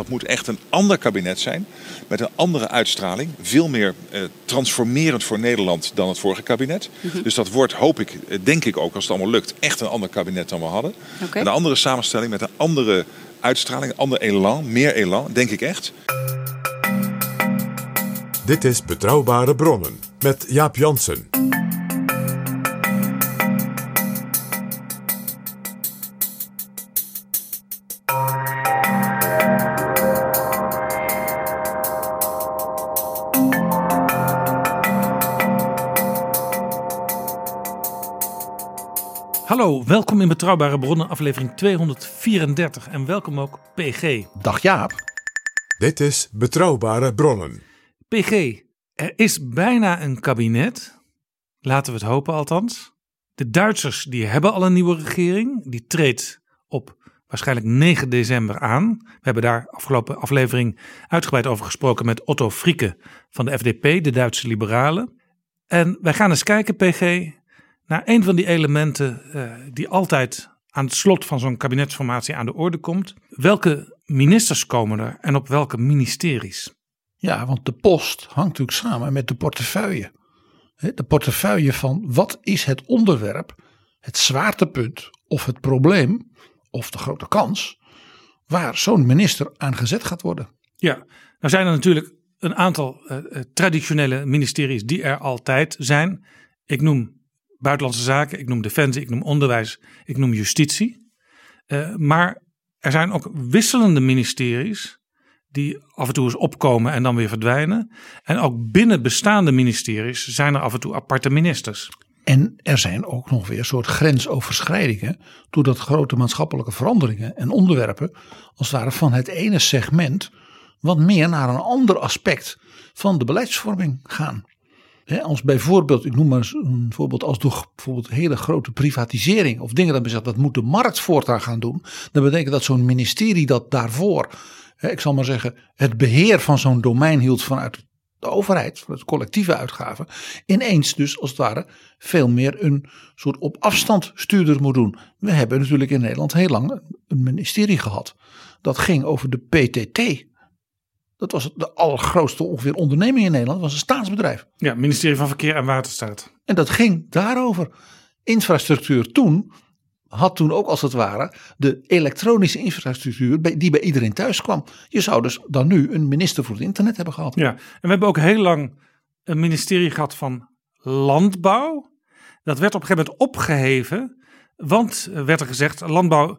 Dat moet echt een ander kabinet zijn. Met een andere uitstraling. Veel meer eh, transformerend voor Nederland dan het vorige kabinet. Dus dat wordt, hoop ik, eh, denk ik ook als het allemaal lukt, echt een ander kabinet dan we hadden. Een andere samenstelling met een andere uitstraling, een ander elan, meer elan, denk ik echt. Dit is Betrouwbare Bronnen met Jaap Jansen. Welkom in Betrouwbare Bronnen, aflevering 234. En welkom ook PG. Dag Jaap. Dit is Betrouwbare Bronnen. PG, er is bijna een kabinet. Laten we het hopen althans. De Duitsers die hebben al een nieuwe regering. Die treedt op waarschijnlijk 9 december aan. We hebben daar afgelopen aflevering uitgebreid over gesproken met Otto Frieke van de FDP, de Duitse Liberalen. En wij gaan eens kijken, PG, naar een van die elementen eh, die altijd aan het slot van zo'n kabinetsformatie aan de orde komt. Welke ministers komen er en op welke ministeries? Ja, want de post hangt natuurlijk samen met de portefeuille. De portefeuille van wat is het onderwerp, het zwaartepunt of het probleem of de grote kans waar zo'n minister aan gezet gaat worden. Ja, nou zijn er natuurlijk een aantal eh, eh, traditionele ministeries die er altijd zijn. Ik noem buitenlandse zaken, ik noem defensie, ik noem onderwijs, ik noem justitie. Eh, maar er zijn ook wisselende ministeries die af en toe eens opkomen en dan weer verdwijnen. En ook binnen bestaande ministeries zijn er af en toe aparte ministers. En er zijn ook nog weer soort grensoverschrijdingen doordat grote maatschappelijke veranderingen en onderwerpen als het ware van het ene segment wat meer naar een ander aspect van de beleidsvorming gaan. Als bijvoorbeeld, ik noem maar een voorbeeld, als door bijvoorbeeld hele grote privatisering of dingen dat men zegt dat moet de markt voortaan gaan doen, dan betekent dat zo'n ministerie dat daarvoor, ik zal maar zeggen, het beheer van zo'n domein hield vanuit de overheid, vanuit collectieve uitgaven, ineens dus als het ware veel meer een soort op afstand stuurder moet doen. We hebben natuurlijk in Nederland heel lang een ministerie gehad. Dat ging over de PTT. Dat was de allergrootste ongeveer onderneming in Nederland. Dat was een staatsbedrijf. Ja, ministerie van Verkeer en Waterstaat. En dat ging daarover. Infrastructuur toen had toen ook als het ware de elektronische infrastructuur die bij iedereen thuis kwam. Je zou dus dan nu een minister voor het internet hebben gehad. Ja, en we hebben ook heel lang een ministerie gehad van landbouw. Dat werd op een gegeven moment opgeheven, want werd er gezegd, landbouw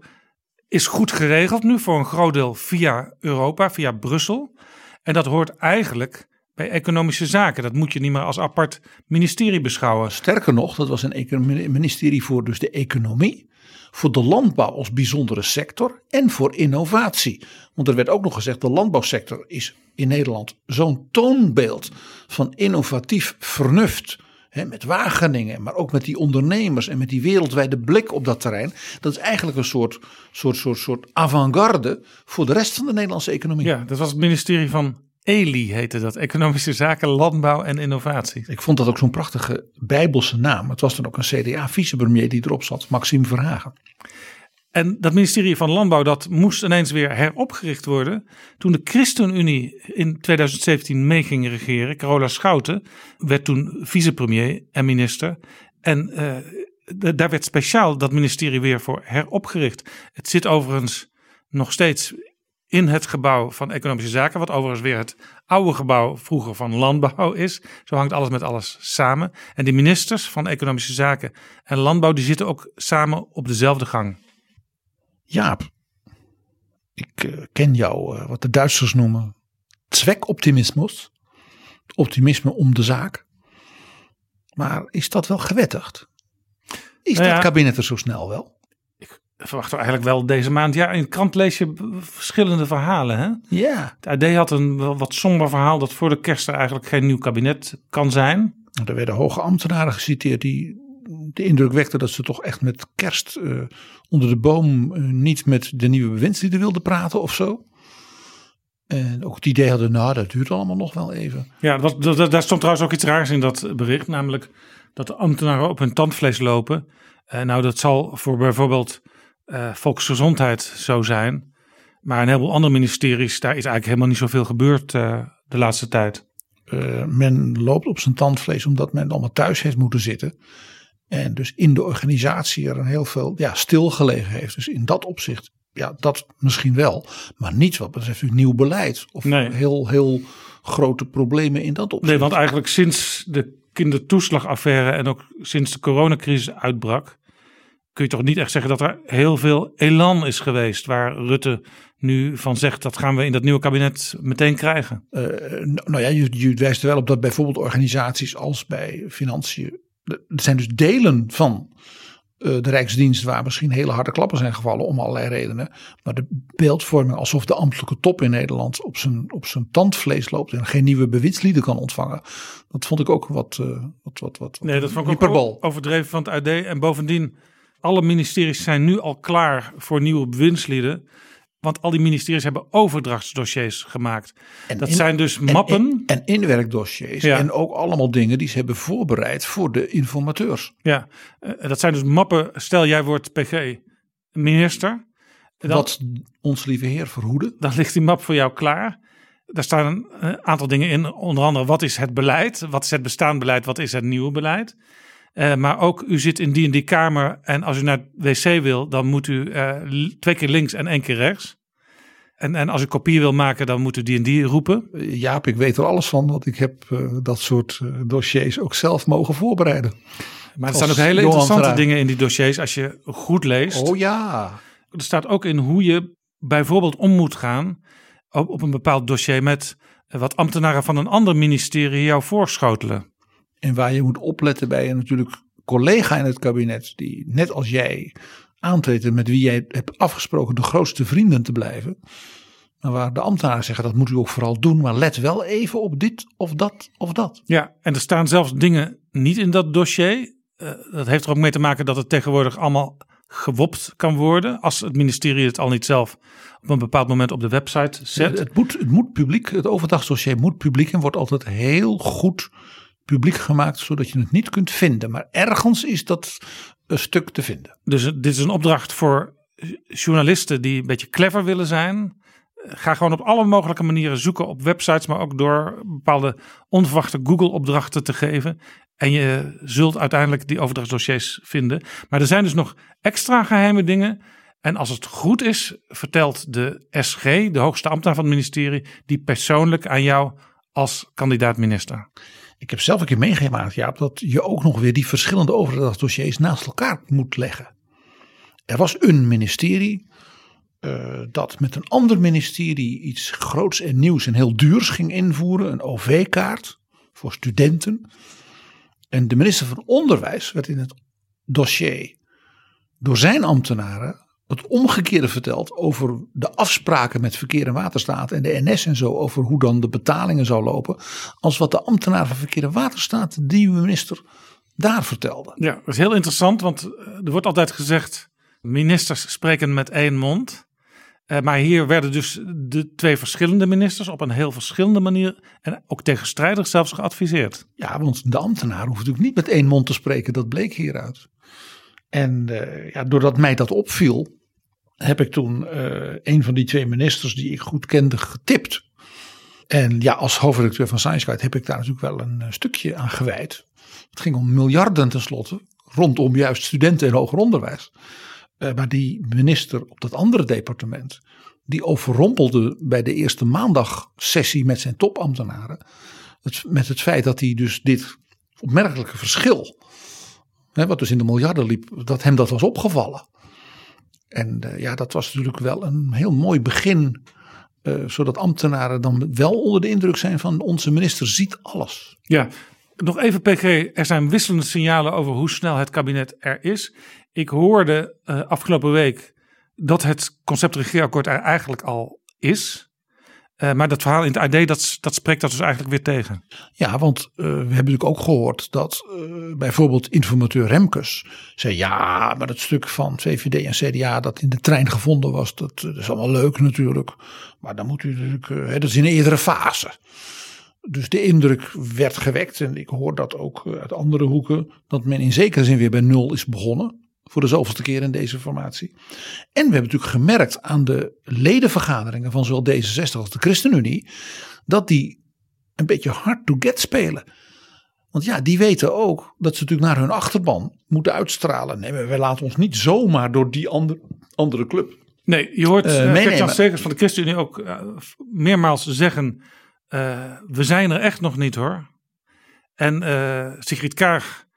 is goed geregeld nu voor een groot deel via Europa, via Brussel. En dat hoort eigenlijk bij economische zaken. Dat moet je niet meer als apart ministerie beschouwen. Sterker nog, dat was een ministerie voor dus de economie, voor de landbouw als bijzondere sector en voor innovatie. Want er werd ook nog gezegd, de landbouwsector is in Nederland zo'n toonbeeld van innovatief vernuft. Hè, met Wageningen, maar ook met die ondernemers en met die wereldwijde blik op dat terrein. Dat is eigenlijk een soort, soort, soort, soort avant-garde voor de rest van de Nederlandse economie. Ja, dat was het ministerie van ELI, heette dat. Economische Zaken, Landbouw en Innovatie. Ik vond dat ook zo'n prachtige bijbelse naam. Het was dan ook een CDA-vicepremier die erop zat, Maxime Verhagen. En dat ministerie van Landbouw dat moest ineens weer heropgericht worden. Toen de ChristenUnie in 2017 mee ging regeren. Carola Schouten werd toen vicepremier en minister. En eh, daar werd speciaal dat ministerie weer voor heropgericht. Het zit overigens nog steeds in het gebouw van Economische Zaken, wat overigens weer het oude gebouw vroeger van Landbouw is. Zo hangt alles met alles samen. En die ministers van Economische Zaken en Landbouw, die zitten ook samen op dezelfde gang. Jaap, ik uh, ken jou, uh, wat de Duitsers noemen, zweckoptimismus. Optimisme om de zaak. Maar is dat wel gewettigd? Is Nou ja. dat kabinet er zo snel wel? verwachten we eigenlijk wel deze maand. Ja, in de krant lees je verschillende verhalen. Hè? Ja. Het AD had een wat somber verhaal dat voor de kerst er eigenlijk geen nieuw kabinet kan zijn. Er werden hoge ambtenaren geciteerd die de indruk wekten dat ze toch echt met kerst uh, onder de boom uh, niet met de nieuwe bewindslieden wilden praten of zo. En ook het idee hadden, nou dat duurt allemaal nog wel even. Ja, dat, dat, daar stond trouwens ook iets raars in dat bericht. Namelijk dat de ambtenaren op hun tandvlees lopen. Uh, nou, dat zal voor bijvoorbeeld volksgezondheid zo zijn. Maar een heleboel andere ministeries, daar is eigenlijk helemaal niet zoveel gebeurd de laatste tijd. Uh, men loopt op zijn tandvlees omdat men allemaal thuis heeft moeten zitten. En dus in de organisatie er een heel veel ja, stilgelegen heeft. Dus in dat opzicht, ja, dat misschien wel. Maar niet wat betreft nieuw beleid. Of nee. heel, heel grote problemen in dat opzicht. Nee, want eigenlijk sinds de kindertoeslagaffaire en ook sinds de coronacrisis uitbrak kun je toch niet echt zeggen dat er heel veel elan is geweest. Waar Rutte nu van zegt dat gaan we in dat nieuwe kabinet meteen krijgen. Uh, nou ja, je, je wijst er wel op dat bijvoorbeeld organisaties als bij financiën. Er zijn dus delen van uh, de Rijksdienst waar misschien hele harde klappen zijn gevallen om allerlei redenen. Maar de beeldvorming alsof de ambtelijke top in Nederland op zijn, op zijn tandvlees loopt en geen nieuwe bewindslieden kan ontvangen. Dat vond ik ook wat. Uh, wat, wat, wat nee, dat vond ik ook overdreven van het AD. En bovendien alle ministeries zijn nu al klaar voor nieuwe bewindslieden. Want al die ministeries hebben overdrachtsdossiers gemaakt. En dat in, zijn dus mappen. En, en inwerkdossiers. Ja. En ook allemaal dingen die ze hebben voorbereid voor de informateurs. Ja, dat zijn dus mappen. Stel jij wordt PG minister. Dan, Wat ons lieve heer verhoede. Dan ligt die map voor jou klaar. Daar staan een aantal dingen in. Onder andere wat is het beleid? Wat is het bestaand beleid? Wat is het nieuwe beleid? Uh, maar ook u zit in die en die kamer en als u naar het wc wil, dan moet u uh, twee keer links en één keer rechts. En, en als u kopie wil maken, dan moet u die en die roepen. Jaap, ik weet er alles van, want ik heb uh, dat soort dossiers ook zelf mogen voorbereiden. Maar er staan ook hele interessante dingen in die dossiers als je goed leest. Oh ja. Er staat ook in hoe je bijvoorbeeld om moet gaan op, op een bepaald dossier met wat ambtenaren van een ander ministerie jou voorschotelen. En waar je moet opletten bij een natuurlijk collega in het kabinet, die net als jij aantreedt en met wie jij hebt afgesproken de grootste vrienden te blijven. Maar waar de ambtenaren zeggen dat moet u ook vooral doen, maar let wel even op dit of dat of dat. Ja, en er staan zelfs dingen niet in dat dossier. Uh, dat heeft er ook mee te maken dat het tegenwoordig allemaal gewopt kan worden. Als het ministerie het al niet zelf op een bepaald moment op de website zet. Het moet, het moet publiek, het overdrachtsdossier moet publiek en wordt altijd heel goed publiek gemaakt, zodat je het niet kunt vinden. Maar ergens is dat een stuk te vinden. Dus dit is een opdracht voor journalisten die een beetje clever willen zijn. Ga gewoon op alle mogelijke manieren zoeken op websites, maar ook door bepaalde onverwachte Google-opdrachten te geven. En je zult uiteindelijk die overdrachtsdossiers vinden. Maar er zijn dus nog extra geheime dingen. En als het goed is, vertelt de SG, de hoogste ambtenaar van het ministerie, die persoonlijk aan jou als kandidaat minister. Ik heb zelf een keer meegemaakt, Jaap, dat je ook nog weer die verschillende overdrachtsdossiers naast elkaar moet leggen. Er was een ministerie uh, dat met een ander ministerie iets groots en nieuws en heel duurs ging invoeren, een OV-kaart voor studenten. En de minister van Onderwijs werd in het dossier door zijn ambtenaren het omgekeerde verteld over de afspraken met verkeer en waterstaat en de NS en zo over hoe dan de betalingen zou lopen, als wat de ambtenaar van verkeer en waterstaat, de nieuwe minister, daar vertelde. Ja, dat is heel interessant, want er wordt altijd gezegd, ministers spreken met één mond. Uh, maar hier werden dus de twee verschillende ministers op een heel verschillende manier en ook tegenstrijdig zelfs geadviseerd. Ja, want de ambtenaar hoeft natuurlijk niet met één mond te spreken, dat bleek hieruit. En uh, ja, doordat mij dat opviel, heb ik toen uh, een van die twee ministers die ik goed kende getipt. En ja, als hoofdredacteur van Science Guide heb ik daar natuurlijk wel een uh, stukje aan gewijd. Het ging om miljarden tenslotte, rondom juist studenten en hoger onderwijs. Uh, maar die minister op dat andere departement, die overrompelde bij de eerste maandagsessie met zijn topambtenaren. Met het feit dat hij dus dit opmerkelijke verschil, hè, wat dus in de miljarden liep, dat hem dat was opgevallen. En eh, ja, dat was natuurlijk wel een heel mooi begin. eh, zodat ambtenaren dan wel onder de indruk zijn van onze minister ziet alles. Ja, nog even PG. Er zijn wisselende signalen over hoe snel het kabinet er is. Ik hoorde eh, afgelopen week dat het concept regeerakkoord er eigenlijk al is. Eh, maar dat verhaal in het AD, dat, dat spreekt dat dus eigenlijk weer tegen. Ja, want eh, we hebben natuurlijk ook gehoord dat eh, bijvoorbeeld informateur Remkes zei ja, maar dat stuk van VVD en CDA dat in de trein gevonden was, dat, dat is allemaal leuk natuurlijk. Maar dan moet u natuurlijk, dat is in een eerdere fase. Dus de indruk werd gewekt en ik hoor dat ook uit andere hoeken, dat men in zekere zin weer bij nul is begonnen. Voor de zoveelste keer in deze formatie. En we hebben natuurlijk gemerkt aan de ledenvergaderingen van zowel D66 als de ChristenUnie. dat die een beetje hard to get spelen. Want ja, die weten ook dat ze natuurlijk naar hun achterban moeten uitstralen. Nee, wij laten ons niet zomaar door die andere, andere club. Nee, je hoort Eh, uh, meenemen. Gert-Jan Segers van de ChristenUnie ook eh, meermaals zeggen... eh, we zijn er echt nog niet hoor. En eh, Sigrid Kaag eh,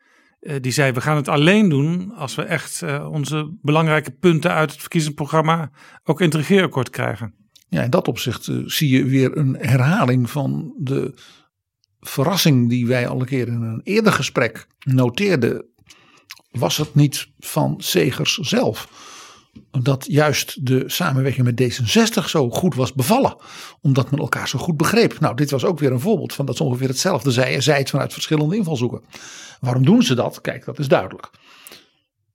die zei... we gaan het alleen doen als we echt eh, onze belangrijke punten... uit het verkiezingsprogramma ook in het krijgen. Ja, in dat opzicht eh, zie je weer een herhaling van de verrassing die wij al een keer in een eerder gesprek noteerden. Was het niet van Segers zelf? Dat juist de samenwerking met D66 zo goed was bevallen. Omdat men elkaar zo goed begreep. Nou, dit was ook weer een voorbeeld van dat ze ongeveer hetzelfde zeiden. Zij het vanuit verschillende invalshoeken. Waarom doen ze dat? Kijk, dat is duidelijk.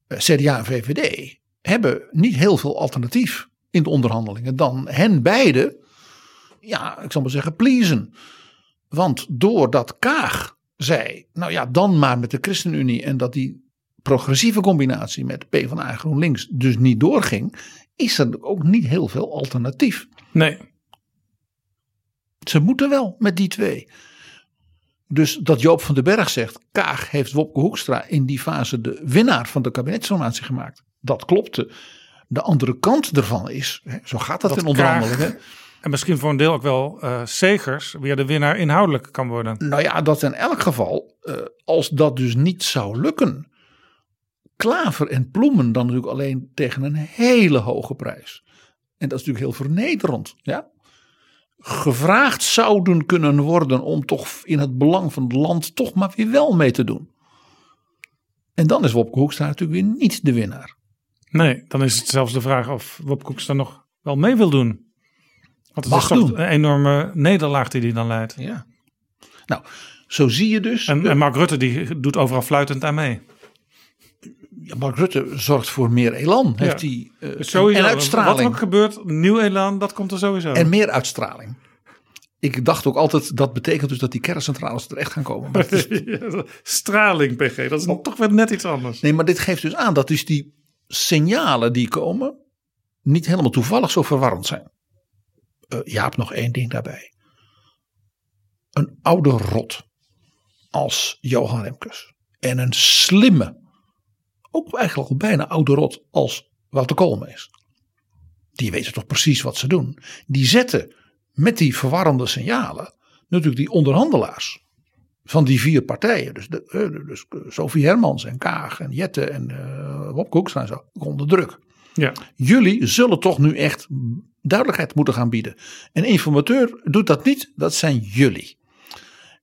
Eh, CDA en VVD hebben niet heel veel alternatief in de onderhandelingen dan hen beiden, ja, ik zal maar zeggen, pleasen. Want doordat Kaag zei, nou ja, dan maar met de ChristenUnie en dat die progressieve combinatie met PvdA en GroenLinks dus niet doorging, is er ook niet heel veel alternatief. Nee, Ze moeten wel met die twee. Dus dat Joop van den Berg zegt, Kaag heeft Wopke Hoekstra in die fase de winnaar van de kabinetsformatie gemaakt. Dat klopte. De andere kant ervan is, hè, zo gaat dat, Dat in onderhandelingen. en misschien voor een deel ook wel eh Segers... weer de winnaar inhoudelijk kan worden. Nou ja, dat in elk geval, eh, als dat dus niet zou lukken. Klaver en Ploemen dan natuurlijk alleen tegen een hele hoge prijs. En dat is natuurlijk heel vernederend. Ja? Gevraagd zouden kunnen worden om toch in het belang van het land toch maar weer wel mee te doen. En dan is Wopke Hoekstra natuurlijk weer niet de winnaar. Nee, dan is het zelfs de vraag of Wopke Hoekstra nog wel mee wil doen. Want het Mag is toch doen. een enorme nederlaag die hij dan leidt. Ja. Nou, zo zie je dus. En, en Mark Rutte die doet overal fluitend aan mee. Ja, Mark Rutte zorgt voor meer elan. Heeft hij, eh, sowieso, en Wat uitstraling. er ook gebeurt, nieuw elan, dat komt er sowieso. En meer uitstraling. Ik dacht ook altijd, dat betekent dus dat die kerncentrales er echt gaan komen. Maar Straling, PG, dat is dan toch weer net iets anders. nee, maar dit geeft dus aan dat dus die signalen die komen niet helemaal toevallig zo verwarrend zijn. Eh Jaap, nog één ding daarbij. Een oude rot als Johan Remkes en een slimme, ook eigenlijk al bijna oude rot als Wouter Koolmees. Die weten toch precies wat ze doen. Die zetten met die verwarrende signalen natuurlijk die onderhandelaars van die vier partijen. Dus, de, eh, dus eh, Sophie Hermans en Kaag en Jette en eh Wopke Hoekstra en zo onder druk. Ja. Jullie zullen toch nu echt duidelijkheid moeten gaan bieden. Een informateur doet dat niet, dat zijn jullie.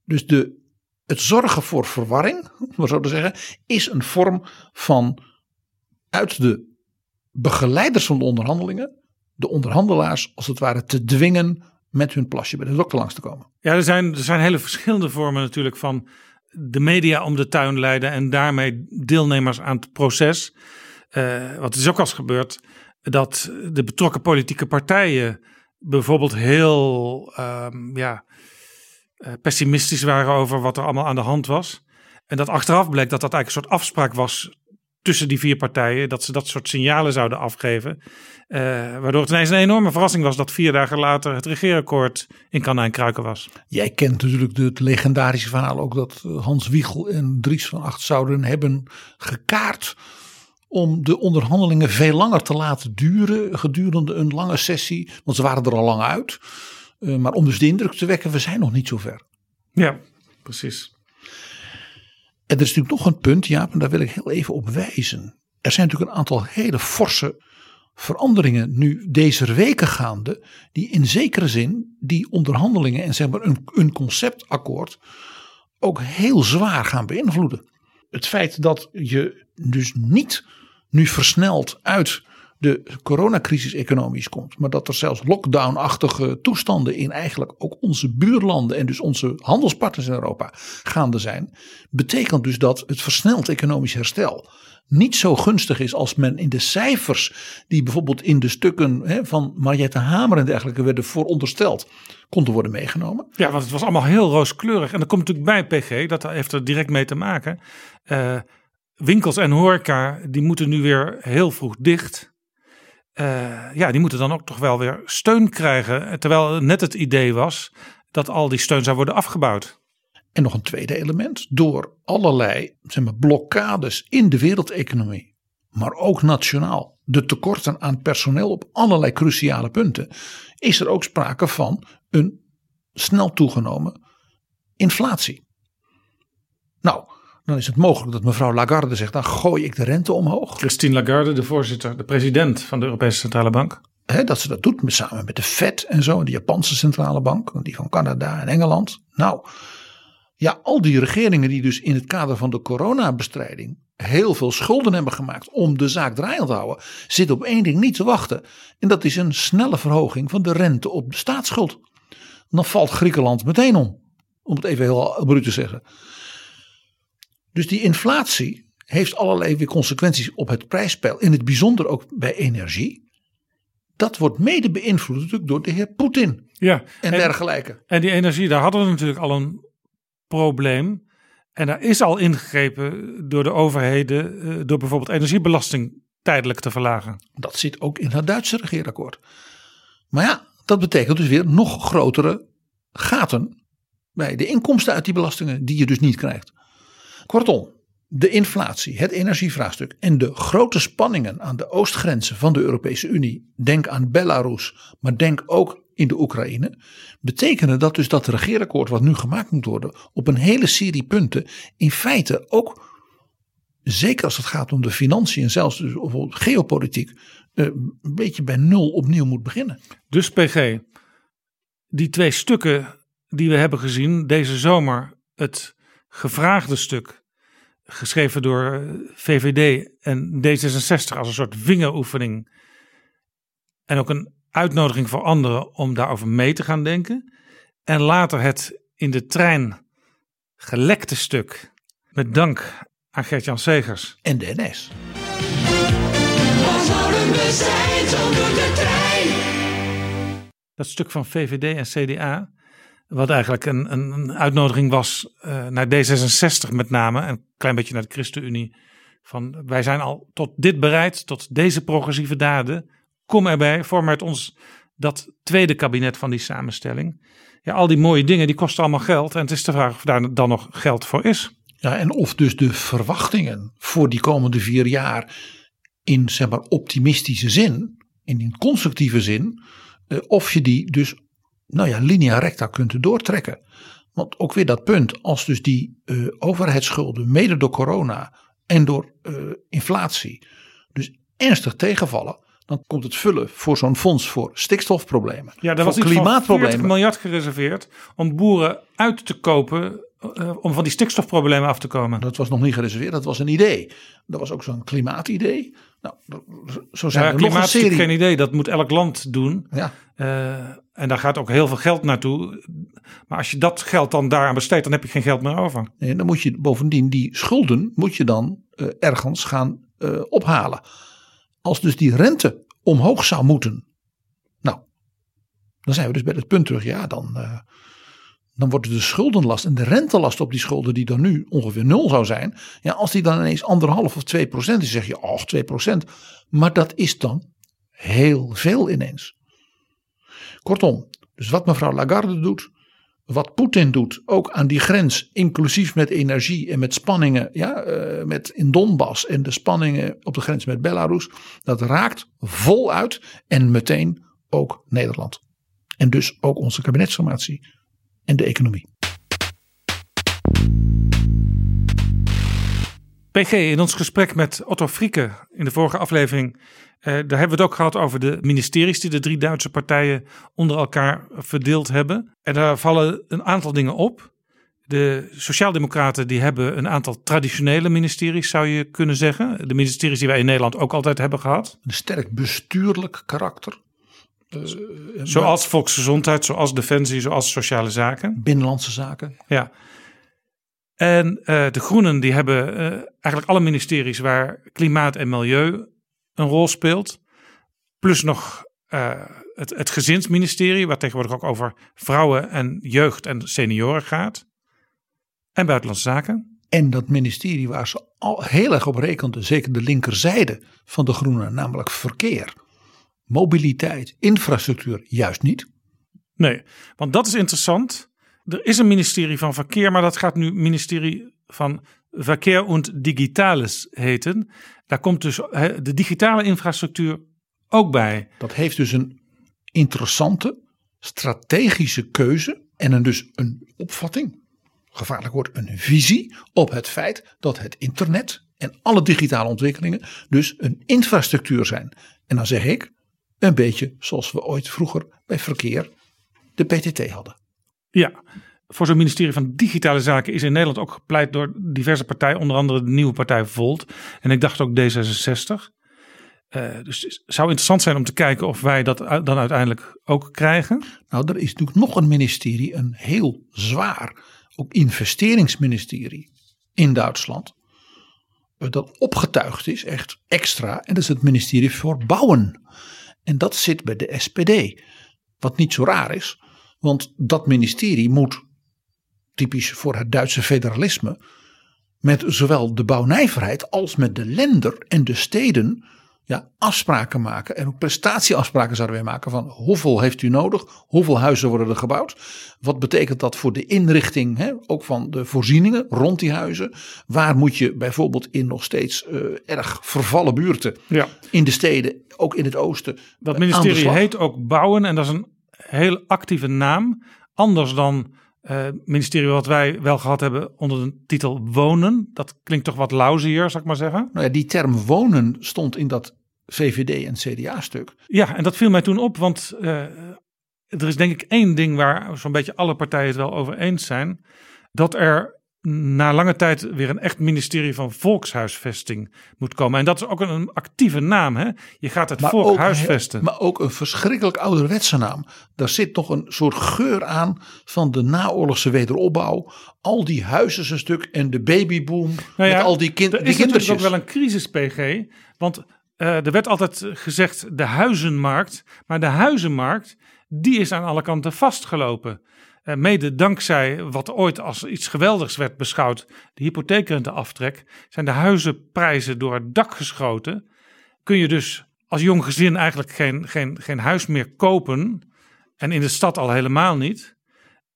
Dus de, het zorgen voor verwarring, om zo te zeggen, is een vorm van uit de begeleiders van de onderhandelingen, de onderhandelaars als het ware te dwingen met hun plasje bij de dokter langs te komen. Ja, er zijn, er zijn hele verschillende vormen natuurlijk van de media om de tuin leiden en daarmee deelnemers aan het proces. Eh, wat is ook al gebeurd, dat de betrokken politieke partijen bijvoorbeeld heel ehm, ja, pessimistisch waren over wat er allemaal aan de hand was. En dat achteraf bleek dat dat eigenlijk een soort afspraak was tussen die vier partijen, dat ze dat soort signalen zouden afgeven. Eh, waardoor het ineens een enorme verrassing was dat vier dagen later het regeerakkoord in kannen en kruiken was. Jij kent natuurlijk het legendarische verhaal ook dat eh, Hans Wiegel en Dries van Acht zouden hebben gekaart om de onderhandelingen veel langer te laten duren gedurende een lange sessie. Want ze waren er al lang uit. Uh, maar om dus de indruk te wekken, we zijn nog niet zo ver. Ja, precies. En er is natuurlijk nog een punt, Jaap, en daar wil ik heel even op wijzen. Er zijn natuurlijk een aantal hele forse veranderingen nu deze weken gaande, die in zekere zin die onderhandelingen en zeg maar een, een conceptakkoord ook heel zwaar gaan beïnvloeden. Het feit dat je dus niet nu versneld uit de coronacrisis economisch komt, maar dat er zelfs lockdown-achtige toestanden in eigenlijk ook onze buurlanden en dus onze handelspartners in Europa gaande zijn, betekent dus dat het versneld economisch herstel niet zo gunstig is als men in de cijfers die bijvoorbeeld in de stukken hè, van Mariette Hamer en dergelijke werden voorondersteld, konden worden meegenomen. Ja, want het was allemaal heel rooskleurig. En dat komt natuurlijk bij PG, dat heeft er direct mee te maken. Uh, winkels en horeca, die moeten nu weer heel vroeg dicht. Uh, ja, die moeten dan ook toch wel weer steun krijgen. Terwijl net het idee was dat al die steun zou worden afgebouwd. En nog een tweede element. Door allerlei zeg maar, blokkades in de wereldeconomie, maar ook nationaal, de tekorten aan personeel op allerlei cruciale punten, is er ook sprake van een snel toegenomen inflatie. Nou, dan is het mogelijk dat mevrouw Lagarde zegt: dan gooi ik de rente omhoog. Christine Lagarde, de voorzitter, de president van de Europese Centrale Bank. dat ze dat doet samen met de Fed en zo, de Japanse Centrale Bank, die van Canada en Engeland. Nou, ja, al die regeringen die dus in het kader van de coronabestrijding heel veel schulden hebben gemaakt om de zaak draaiend te houden, zitten op één ding niet te wachten. En dat is een snelle verhoging van de rente op de staatsschuld. Dan valt Griekenland meteen om, om het even heel bruut te zeggen. Dus die inflatie heeft allerlei weer consequenties op het prijspeil, in het bijzonder ook bij energie. Dat wordt mede beïnvloed natuurlijk door de heer Poetin ja, en, en dergelijke. En die energie, daar hadden we natuurlijk al een probleem. En daar is al ingegrepen door de overheden, eh, door bijvoorbeeld energiebelasting tijdelijk te verlagen. Dat zit ook in het Duitse regeerakkoord. Maar ja, dat betekent dus weer nog grotere gaten bij de inkomsten uit die belastingen die je dus niet krijgt. Kortom, de inflatie, het energievraagstuk en de grote spanningen aan de oostgrenzen van de Europese Unie, denk aan Belarus, maar denk ook in de Oekraïne, betekenen dat dus dat regeerakkoord wat nu gemaakt moet worden op een hele serie punten in feite ook, zeker als het gaat om de financiën en zelfs dus geopolitiek, eh, een beetje bij nul opnieuw moet beginnen. Dus PG, die twee stukken die we hebben gezien deze zomer, het gevraagde stuk geschreven door eh, VVD en D66 als een soort vingeroefening en ook een uitnodiging voor anderen om daarover mee te gaan denken. En later het in de trein gelekte stuk met dank aan Gert-Jan Segers. En de NS. Dat stuk van VVD en CDA, wat eigenlijk een, een, uitnodiging was uh, naar D66 met name, en een klein beetje naar de ChristenUnie. Van wij zijn al tot dit bereid, tot deze progressieve daden kom erbij, vorm uit ons dat tweede kabinet van die samenstelling. Ja, al die mooie dingen, die kosten allemaal geld. En het is de vraag of daar dan nog geld voor is. Ja, en of dus de verwachtingen voor die komende vier jaar in zeg maar optimistische zin, in een constructieve zin, eh, of je die dus nou ja, linea recta kunt doortrekken. Want ook weer dat punt, als dus die uh, overheidsschulden, mede door corona en door uh, inflatie, dus ernstig tegenvallen, dan komt het vullen voor zo'n fonds voor stikstofproblemen. Ja, daar was klimaatproblemen. 40 miljard gereserveerd om boeren uit te kopen uh, om van die stikstofproblemen af te komen. Dat was nog niet gereserveerd, dat was een idee. Dat was ook zo'n klimaatidee. Nou, zo zijn ja, er nog een serie. geen idee, dat moet elk land doen. Ja. Uh, en daar gaat ook heel veel geld naartoe. Maar als je dat geld dan daaraan besteedt, dan heb je geen geld meer over. Nee, dan moet je bovendien die schulden moet je dan uh, ergens gaan ophalen. Als dus die rente omhoog zou moeten. Nou, dan zijn we dus bij het punt terug. Ja, dan, dan wordt de schuldenlast en de rentelast op die schulden, die dan nu ongeveer nul zou zijn. Ja, als die dan ineens anderhalf of twee procent is, zeg je, oh, twee procent. Maar dat is dan heel veel ineens. Kortom, dus wat mevrouw Lagarde doet, wat Poetin doet, ook aan die grens, inclusief met energie en met spanningen ja, eh, met in Donbass en de spanningen op de grens met Belarus, dat raakt voluit en meteen ook Nederland. En dus ook onze kabinetsformatie en de economie. PG, in ons gesprek met Otto Frieke in de vorige aflevering, eh, daar hebben we het ook gehad over de ministeries die de drie Duitse partijen onder elkaar verdeeld hebben. En daar vallen een aantal dingen op. De Sociaaldemocraten die hebben een aantal traditionele ministeries, zou je kunnen zeggen. De ministeries die wij in Nederland ook altijd hebben gehad. Een sterk bestuurlijk karakter. Uh, zoals volksgezondheid, zoals defensie, zoals sociale zaken. Binnenlandse zaken. Ja. En uh, de Groenen die hebben uh, eigenlijk alle ministeries waar klimaat en milieu een rol speelt. Plus nog uh, het, het gezinsministerie, waar tegenwoordig ook over vrouwen en jeugd en senioren gaat. En buitenlandse zaken. En dat ministerie waar ze al heel erg op rekenden, zeker de linkerzijde van de Groenen, namelijk verkeer, mobiliteit, infrastructuur, juist niet. Nee, want dat is interessant. Er is een ministerie van Verkeer, maar dat gaat nu ministerie van Verkeer und Digitales heten. Daar komt dus de digitale infrastructuur ook bij. Dat heeft dus een interessante strategische keuze en een dus een opvatting, gevaarlijk woord, een visie op het feit dat het internet en alle digitale ontwikkelingen dus een infrastructuur zijn. En dan zeg ik, een beetje zoals we ooit vroeger bij verkeer de PTT hadden. Ja, voor zo'n ministerie van Digitale Zaken is in Nederland ook gepleit door diverse partijen, onder andere de nieuwe partij Volt. En ik dacht ook D66. Uh, dus het zou interessant zijn om te kijken of wij dat dan uiteindelijk ook krijgen. Nou, er is natuurlijk nog een ministerie, een heel zwaar, ook investeringsministerie in Duitsland. Dat opgetuigd is, echt extra. En dat is het ministerie voor Bouwen. En dat zit bij de SPD. Wat niet zo raar is, want dat ministerie moet, typisch voor het Duitse federalisme, met zowel de bouwnijverheid als met de lender en de steden ja, afspraken maken. En ook prestatieafspraken zouden wij maken van hoeveel heeft u nodig? Hoeveel huizen worden er gebouwd? Wat betekent dat voor de inrichting, hè, ook van de voorzieningen rond die huizen? Waar moet je bijvoorbeeld in nog steeds uh, erg vervallen buurten ja. in de steden, ook in het oosten? Dat ministerie heet ook Bouwen en dat is een heel actieve naam. Anders dan uh, ministerie wat wij wel gehad hebben onder de titel wonen. Dat klinkt toch wat lauzier, zou ik maar zeggen. Nou ja, die term wonen stond in dat VVD en CDA-stuk. Ja, en dat viel mij toen op, want uh, er is denk ik één ding waar zo'n beetje alle partijen het wel over eens zijn. Dat er na lange tijd weer een echt ministerie van volkshuisvesting moet komen. En dat is ook een, een actieve naam. Hè? Je gaat het maar volk ook, huisvesten. Maar ook een verschrikkelijk ouderwetse naam. Daar zit toch een soort geur aan van de naoorlogse wederopbouw. Al die huizen een stuk en de babyboom nou ja, met al die, kind, er die is natuurlijk ook wel een crisis, PG. Want uh, er werd altijd gezegd de huizenmarkt. Maar de huizenmarkt, die is aan alle kanten vastgelopen. Uh, mede dankzij wat ooit als iets geweldigs werd beschouwd, de hypotheekrenteaftrek, zijn de huizenprijzen door het dak geschoten. Kun je dus als jong gezin eigenlijk geen, geen, geen huis meer kopen. En in de stad al helemaal niet.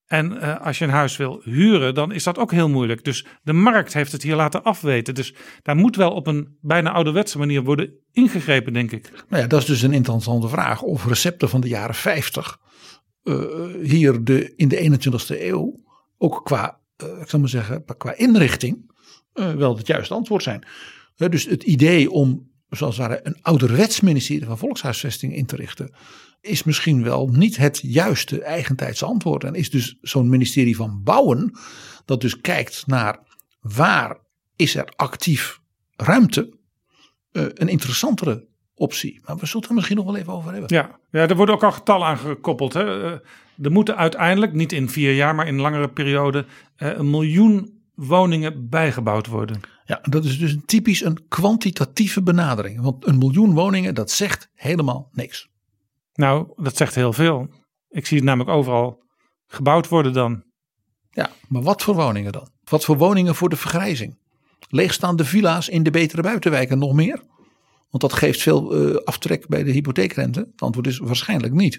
En uh, als je een huis wil huren, dan is dat ook heel moeilijk. Dus de markt heeft het hier laten afweten. Dus daar moet wel op een bijna ouderwetse manier worden ingegrepen, denk ik. Nou ja, dat is dus een interessante vraag. Of recepten van de jaren 50 uh, hier de, in de 21ste eeuw ook qua, uh, ik zou maar zeggen, qua inrichting uh, wel het juiste antwoord zijn. dus het idee om, zoals het ware, een ouderwets ministerie van volkshuisvesting in te richten, is misschien wel niet het juiste eigentijdse antwoord. En is dus zo'n ministerie van Bouwen, dat dus kijkt naar waar is er actief ruimte, een interessantere optie. Maar we zullen het er misschien nog wel even over hebben. Ja, ja er worden ook al getallen aan gekoppeld. Hè. Er moeten uiteindelijk, niet in vier jaar, maar in een langere periode, een miljoen woningen bijgebouwd worden. Ja, dat is dus typisch een kwantitatieve benadering. Want een miljoen woningen, dat zegt helemaal niks. Nou, dat zegt heel veel. Ik zie het namelijk overal gebouwd worden dan. Ja, maar wat voor woningen dan? Wat voor woningen voor de vergrijzing? Leegstaande villa's in de betere buitenwijken nog meer? Want dat geeft veel uh, aftrek bij de hypotheekrente. Het antwoord is waarschijnlijk niet.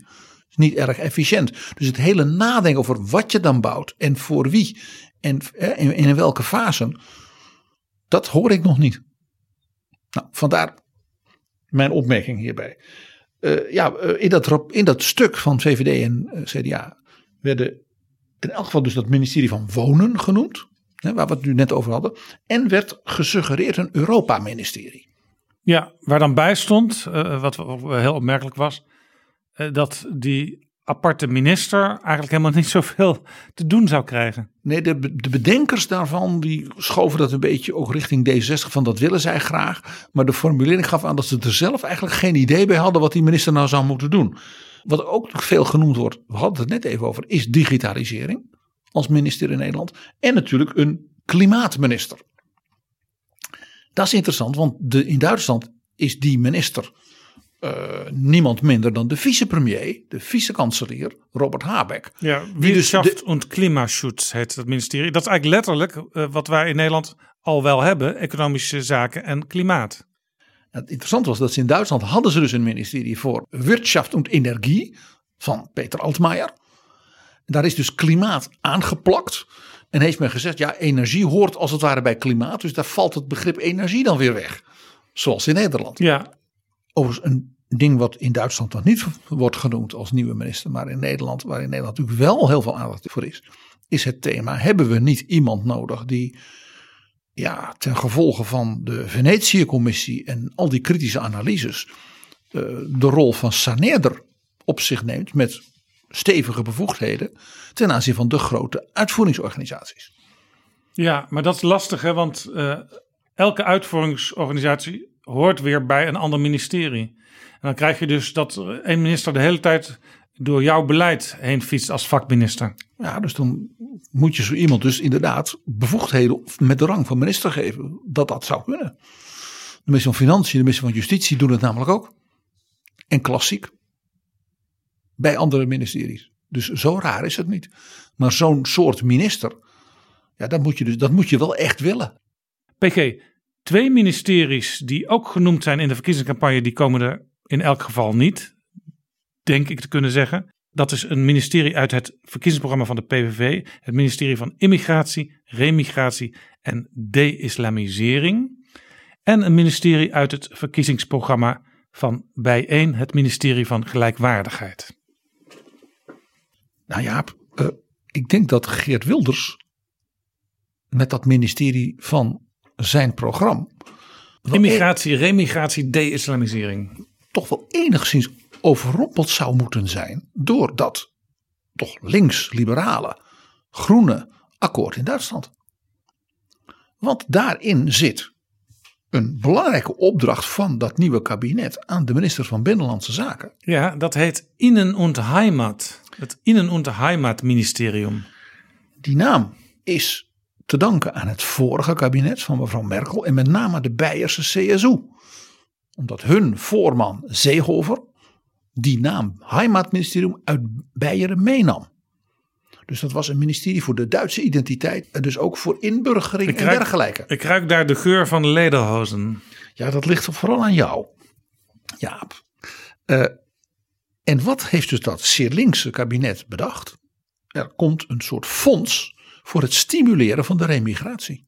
is niet erg efficiënt. Dus het hele nadenken over wat je dan bouwt en voor wie en eh, in, welke fase, dat hoor ik nog niet. Nou, vandaar mijn opmerking hierbij. Uh, ja, in, dat, in dat stuk van VVD en CDA werden in elk geval dus dat ministerie van Wonen genoemd, waar we het nu net over hadden, en werd gesuggereerd een Europa-ministerie. Ja, waar dan bij stond, uh, wat heel opmerkelijk was, uh, dat die aparte minister eigenlijk helemaal niet zoveel te doen zou krijgen. Nee, de, de bedenkers daarvan die schoven dat een beetje ook richting D60 van dat willen zij graag. Maar de formulering gaf aan dat ze er zelf eigenlijk geen idee bij hadden wat die minister nou zou moeten doen. Wat ook veel genoemd wordt, we hadden het net even over, is digitalisering als minister in Nederland. En natuurlijk een klimaatminister. Dat is interessant, want de, in Duitsland is die minister uh, niemand minder dan de vicepremier, de vicekanselier Robert Habeck. Ja, Wirtschaft dus und Klimaschutz heet dat ministerie. Dat is eigenlijk letterlijk uh, wat wij in Nederland al wel hebben, economische zaken en klimaat. Het interessante was dat ze in Duitsland hadden ze dus een ministerie voor Wirtschaft und Energie van Peter Altmaier. Daar is dus klimaat aangeplakt. En heeft men gezegd, ja, energie hoort als het ware bij klimaat. Dus daar valt het begrip energie dan weer weg. Zoals in Nederland. Ja. Overigens een ding wat in Duitsland nog niet wordt genoemd als nieuwe minister. Maar in Nederland, waar in Nederland natuurlijk wel heel veel aandacht voor is. Is het thema, hebben we niet iemand nodig die ja, ten gevolge van de Venetië-commissie en al die kritische analyses. Uh, de rol van saneerder op zich neemt met stevige bevoegdheden ten aanzien van de grote uitvoeringsorganisaties. Ja, maar dat is lastig hè, want uh, elke uitvoeringsorganisatie hoort weer bij een ander ministerie. En dan krijg je dus dat een minister de hele tijd door jouw beleid heen fietst als vakminister. Ja, dus dan moet je zo iemand dus inderdaad bevoegdheden met de rang van minister geven. Dat dat zou kunnen. De minister van Financiën, de minister van Justitie doen het namelijk ook. En klassiek. Bij andere ministeries. Dus zo raar is het niet. Maar zo'n soort minister, ja, dat moet, je dus, dat moet je wel echt willen. PG, twee ministeries die ook genoemd zijn in de verkiezingscampagne, die komen er in elk geval niet denk ik te kunnen zeggen. Dat is een ministerie uit het verkiezingsprogramma van de PVV, het ministerie van Immigratie, Remigratie en De-Islamisering. En een ministerie uit het verkiezingsprogramma van bijeen, het ministerie van Gelijkwaardigheid. Nou ja, uh, ik denk dat Geert Wilders met dat ministerie van zijn programma. Immigratie, remigratie, de-islamisering. Toch wel enigszins overrompeld zou moeten zijn door dat toch links-liberale groene akkoord in Duitsland. Want daarin zit een belangrijke opdracht van dat nieuwe kabinet aan de minister van Binnenlandse Zaken. Ja, dat heet Innen- und Heimat. Het Innen- und Heimat-ministerium. Die naam is te danken aan het vorige kabinet van mevrouw Merkel en met name de Beierse CSU. Omdat hun voorman Seehofer die naam Heimatministerium uit Beieren meenam. Dus dat was een ministerie voor de Duitse identiteit en dus ook voor inburgering en dergelijke. Ik ruik daar de geur van lederhozen. Ja, dat ligt vooral aan jou, Jaap. Uh, en wat heeft dus dat zeer linkse kabinet bedacht? Er komt een soort fonds voor het stimuleren van de remigratie.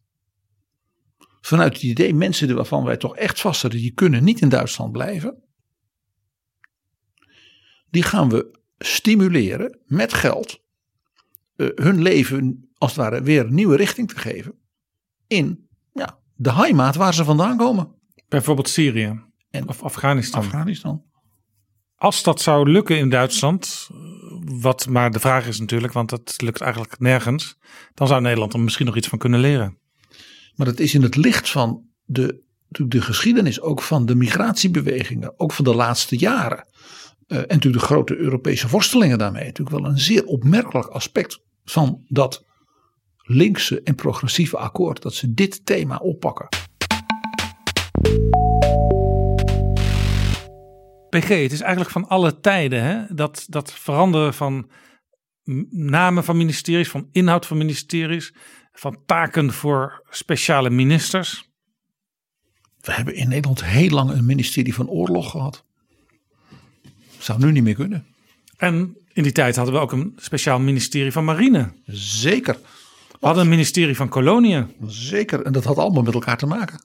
Vanuit het idee, mensen waarvan wij toch echt vast hadden, die kunnen niet in Duitsland blijven die gaan we stimuleren met geld. Uh, hun leven als het ware weer een nieuwe richting te geven. In ja, de heimaat waar ze vandaan komen. Bijvoorbeeld Syrië en of Afghanistan. Afghanistan. Als dat zou lukken in Duitsland, wat maar de vraag is natuurlijk, want dat lukt eigenlijk nergens, dan zou Nederland er misschien nog iets van kunnen leren. Maar dat is in het licht van de, de geschiedenis ook van de migratiebewegingen, ook van de laatste jaren. Uh, en natuurlijk de grote Europese worstelingen daarmee. Natuurlijk wel een zeer opmerkelijk aspect van dat linkse en progressieve akkoord. Dat ze dit thema oppakken. PG, het is eigenlijk van alle tijden hè? Dat, dat veranderen van namen van ministeries, van inhoud van ministeries, van taken voor speciale ministers. We hebben in Nederland heel lang een ministerie van oorlog gehad. Zou nu niet meer kunnen. En in die tijd hadden we ook een speciaal ministerie van Marine. Zeker. We hadden een ministerie van Koloniën. Zeker. En dat had allemaal met elkaar te maken.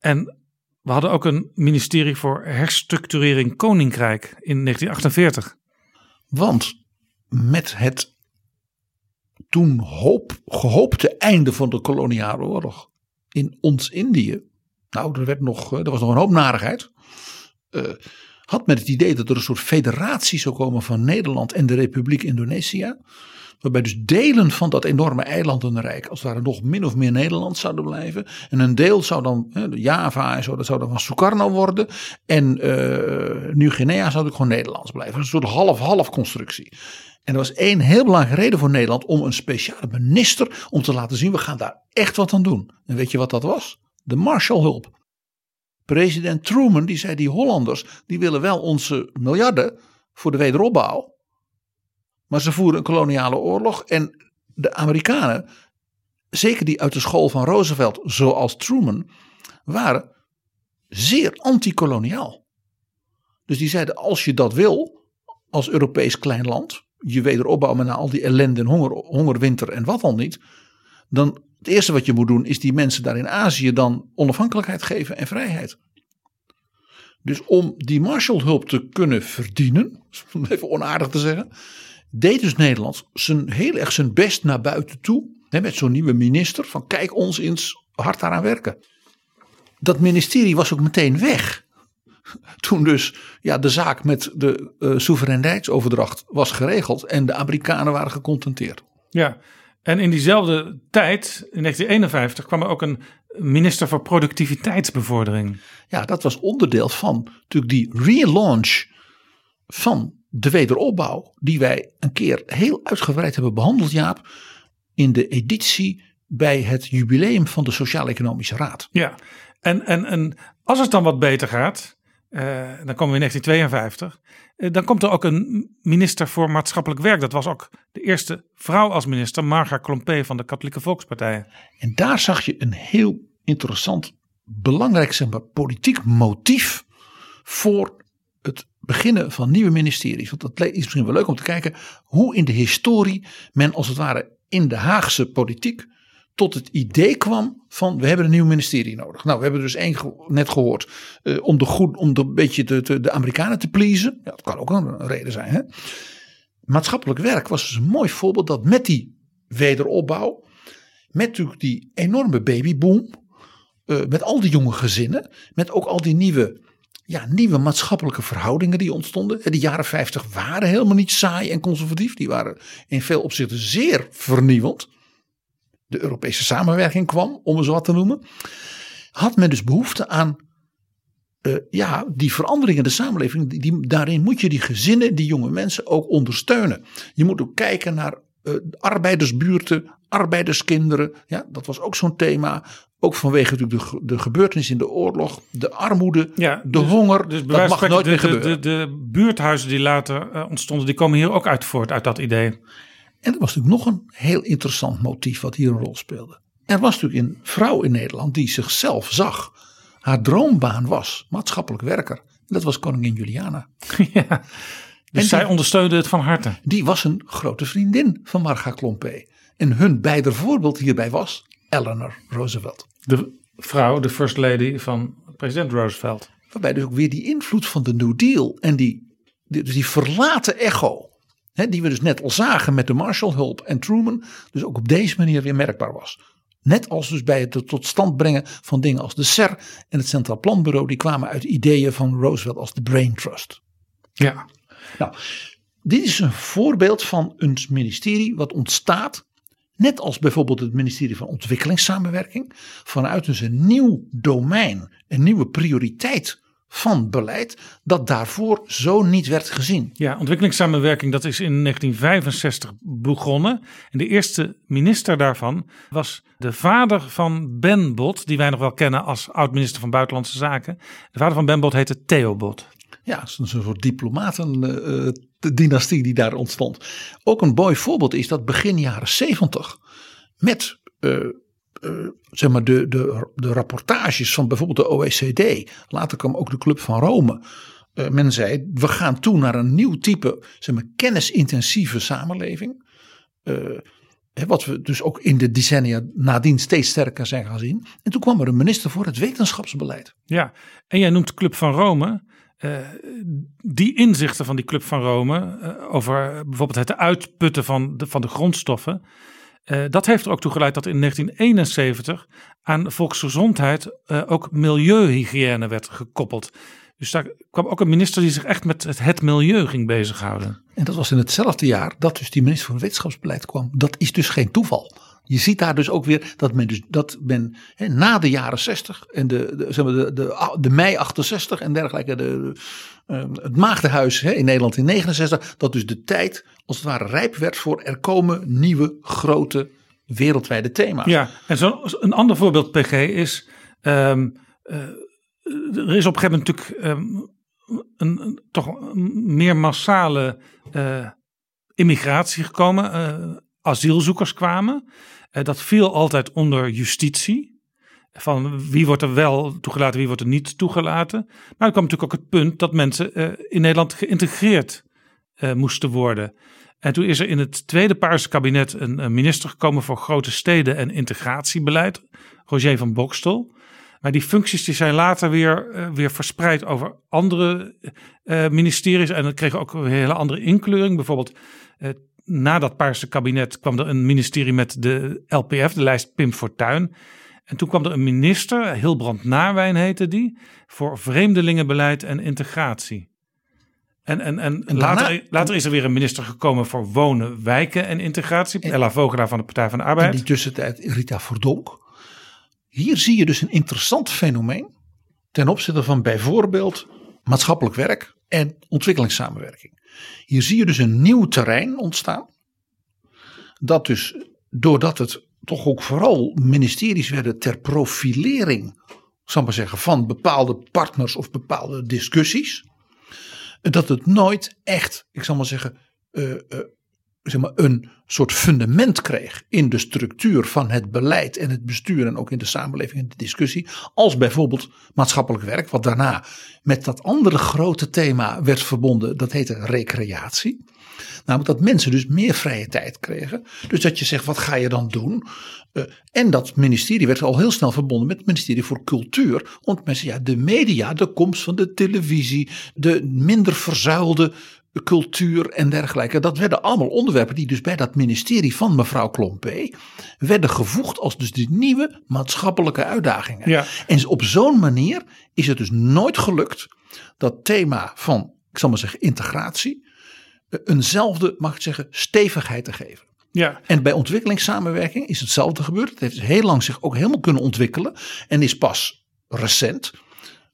En we hadden ook een ministerie voor herstructurering Koninkrijk in 1948. Want met het toen hoop, gehoopte einde van de koloniale oorlog in ons Indië. Nou, er, werd nog, er was nog een hoop narigheid. Uh, had met het idee dat er een soort federatie zou komen van Nederland en de Republiek Indonesië. Waarbij dus delen van dat enorme eilandenrijk als het nog min of meer Nederland zouden blijven. En een deel zou dan, Java en zo, dat zou dan van Sukarno worden. En uh, Nieuw-Guinea zou ook gewoon Nederlands blijven. Een soort half-half constructie. En er was één heel belangrijke reden voor Nederland om een speciale minister om te laten zien, we gaan daar echt wat aan doen. En weet je wat dat was? De Marshallhulp. President Truman die zei, die Hollanders die willen wel onze miljarden voor de wederopbouw. Maar ze voeren een koloniale oorlog en de Amerikanen, zeker die uit de school van Roosevelt zoals Truman, waren zeer anti-koloniaal. Dus die zeiden als je dat wil als Europees klein land, je wederopbouwen na al die ellende en honger, hongerwinter en wat dan niet. Dan het eerste wat je moet doen is die mensen daar in Azië dan onafhankelijkheid geven en vrijheid. Dus om die Marshallhulp te kunnen verdienen, om even onaardig te zeggen, deed dus Nederland zijn, heel erg zijn best naar buiten toe. Hè, met zo'n nieuwe minister van kijk ons eens hard daaraan werken. Dat ministerie was ook meteen weg. Toen dus ja, de zaak met de uh, soevereiniteitsoverdracht was geregeld en de Amerikanen waren gecontenteerd. Ja, en in diezelfde tijd, in 1951, kwam er ook een minister voor productiviteitsbevordering. Ja, dat was onderdeel van natuurlijk die relaunch van de wederopbouw, die wij een keer heel uitgebreid hebben behandeld, Jaap, in de editie bij het jubileum van de Sociaal-Economische Raad. Ja, en, en, en als het dan wat beter gaat, uh, dan komen we in 1952. Uh, dan komt er ook een minister voor maatschappelijk werk. Dat was ook de eerste vrouw als minister, Marga Klompé van de Katholieke Volkspartij. En daar zag je een heel interessant, belangrijk zeg maar, politiek motief voor beginnen van nieuwe ministeries. Want dat is misschien wel leuk om te kijken hoe in de historie men als het ware in de Haagse politiek tot het idee kwam van we hebben een nieuw ministerie nodig. Nou, we hebben dus één net gehoord uh, om, de goed, om een beetje de, de Amerikanen te pleasen. Ja, dat kan ook een reden zijn. Hè? Maatschappelijk werk was dus een mooi voorbeeld dat met die wederopbouw, met natuurlijk die enorme babyboom, uh, met al die jonge gezinnen, met ook al die nieuwe, ja, nieuwe maatschappelijke verhoudingen die ontstonden. De jaren 50 waren helemaal niet saai en conservatief, die waren in veel opzichten zeer vernieuwend de Europese samenwerking kwam, om eens wat te noemen, had men dus behoefte aan uh, ja, die verandering in de samenleving. Die, daarin moet je die gezinnen, die jonge mensen ook ondersteunen. Je moet ook kijken naar uh, arbeidersbuurten, arbeiderskinderen. Ja, dat was ook zo'n thema. Ook vanwege natuurlijk de, de gebeurtenis in de oorlog, de armoede, ja, de dus, honger. Dus dat mag nooit de, meer gebeuren. De, de, de buurthuizen die later uh, ontstonden, die komen hier ook uit voort, uit dat idee. En er was natuurlijk nog een heel interessant motief wat hier een rol speelde. Er was natuurlijk een vrouw in Nederland die zichzelf zag. Haar droombaan was maatschappelijk werker. En dat was koningin Juliana. Ja, dus En zij die- ondersteunde het van harte. Die was een grote vriendin van Marga Klompé. En hun beider voorbeeld hierbij was Eleanor Roosevelt. De vrouw, de first lady van president Roosevelt. Waarbij dus ook weer die invloed van de New Deal en die, die, dus die verlaten echo. Hè, die we dus net al zagen met de Marshallhulp en Truman. Dus ook op deze manier weer merkbaar was. Net als dus bij het tot stand brengen van dingen als de SER en het Centraal Planbureau. Die kwamen uit ideeën van Roosevelt als de Brain Trust. Ja, Nou, dit is een voorbeeld van een ministerie wat ontstaat. Net als bijvoorbeeld het ministerie van Ontwikkelingssamenwerking. Vanuit dus een nieuw domein, een nieuwe prioriteit van beleid. Dat daarvoor zo niet werd gezien. ja, ontwikkelingssamenwerking dat is in 1965 begonnen. En de eerste minister daarvan was de vader van Ben Bot, die wij nog wel kennen als oud-minister van Buitenlandse Zaken. De vader van Ben Bot heette Theo Bot. Ja, het een soort diplomatendynastie die daar ontstond. Ook een mooi voorbeeld is dat begin jaren 70 met eh, eh, zeg maar de, de, de rapportages van bijvoorbeeld de OECD. Later kwam ook de Club van Rome. Uh, men zei, we gaan toe naar een nieuw type zeg maar, kennisintensieve samenleving. Wat we dus ook in de decennia nadien steeds sterker zijn gaan zien. En toen kwam er een minister voor het wetenschapsbeleid. Ja, en jij noemt de Club van Rome. Uh, die inzichten van die Club van Rome uh, over bijvoorbeeld het uitputten van de, van de grondstoffen. Uh, dat heeft er ook toe geleid dat in 1971 aan volksgezondheid ook milieuhygiëne werd gekoppeld. Dus daar kwam ook een minister die zich echt met het, het milieu ging bezighouden. En dat was in hetzelfde jaar dat dus die minister van Wetenschapsbeleid kwam. Dat is dus geen toeval. Je ziet daar dus ook weer dat men, dus, dat men hè, na de jaren 60 en de, de, zeg maar de, de, de mei 68 en dergelijke, de, uh, het Maagdenhuis hè, in Nederland in 69, dat dus de tijd als het ware rijp werd voor er komen nieuwe grote wereldwijde thema's. Ja, en zo, een ander voorbeeld, PG, is. Um, uh, er is op een gegeven moment natuurlijk um, een, een, toch meer massale uh, immigratie gekomen. Uh, asielzoekers kwamen. Uh, dat viel altijd onder justitie. Van wie wordt er wel toegelaten, wie wordt er niet toegelaten. Maar er kwam natuurlijk ook het punt dat mensen in Nederland geïntegreerd moesten worden. En toen is er in het tweede Paarse kabinet een, minister gekomen voor grote steden en integratiebeleid, Roger van Bokstel. Maar die functies die zijn later weer, weer verspreid over andere ministeries. En dan kregen ook een hele andere inkleuring. Bijvoorbeeld uh, na dat Paarse kabinet kwam er een ministerie met de LPF, de lijst Pim Fortuyn. En toen kwam er een minister, Hilbrand Nawijn heette die, voor vreemdelingenbeleid en integratie. En, en, en, en later, daarna, later, is er weer een minister gekomen voor wonen, wijken en integratie. En, Ella Vogelaar van de Partij van de Arbeid. In die tussentijd Rita Verdonk. Hier zie je dus een interessant fenomeen ten opzichte van bijvoorbeeld maatschappelijk werk en ontwikkelingssamenwerking. Hier zie je dus een nieuw terrein ontstaan. Dat dus doordat het toch ook vooral ministeries werden ter profilering, zal maar zeggen, van bepaalde partners of bepaalde discussies. Dat het nooit echt, ik zal maar zeggen, uh, uh, zeg maar, een soort fundament kreeg in de structuur van het beleid en het bestuur en ook in de samenleving en de discussie, als bijvoorbeeld maatschappelijk werk, wat daarna met dat andere grote thema werd verbonden, dat heette recreatie. Namelijk dat mensen dus meer vrije tijd kregen. Dus dat je zegt, wat ga je dan doen? Uh, en dat ministerie werd al heel snel verbonden met het ministerie voor cultuur. Want mensen, ja, de media, de komst van de televisie, de minder verzuilde cultuur en dergelijke. Dat werden allemaal onderwerpen die dus bij dat ministerie van mevrouw Klompé werden gevoegd als dus de nieuwe maatschappelijke uitdagingen. Ja. En op zo'n manier is het dus nooit gelukt dat thema van, ik zal maar zeggen, integratie, eenzelfde, mag ik zeggen, stevigheid te geven. Ja. En bij ontwikkelingssamenwerking is hetzelfde gebeurd. Het heeft heel lang zich ook helemaal kunnen ontwikkelen en is pas recent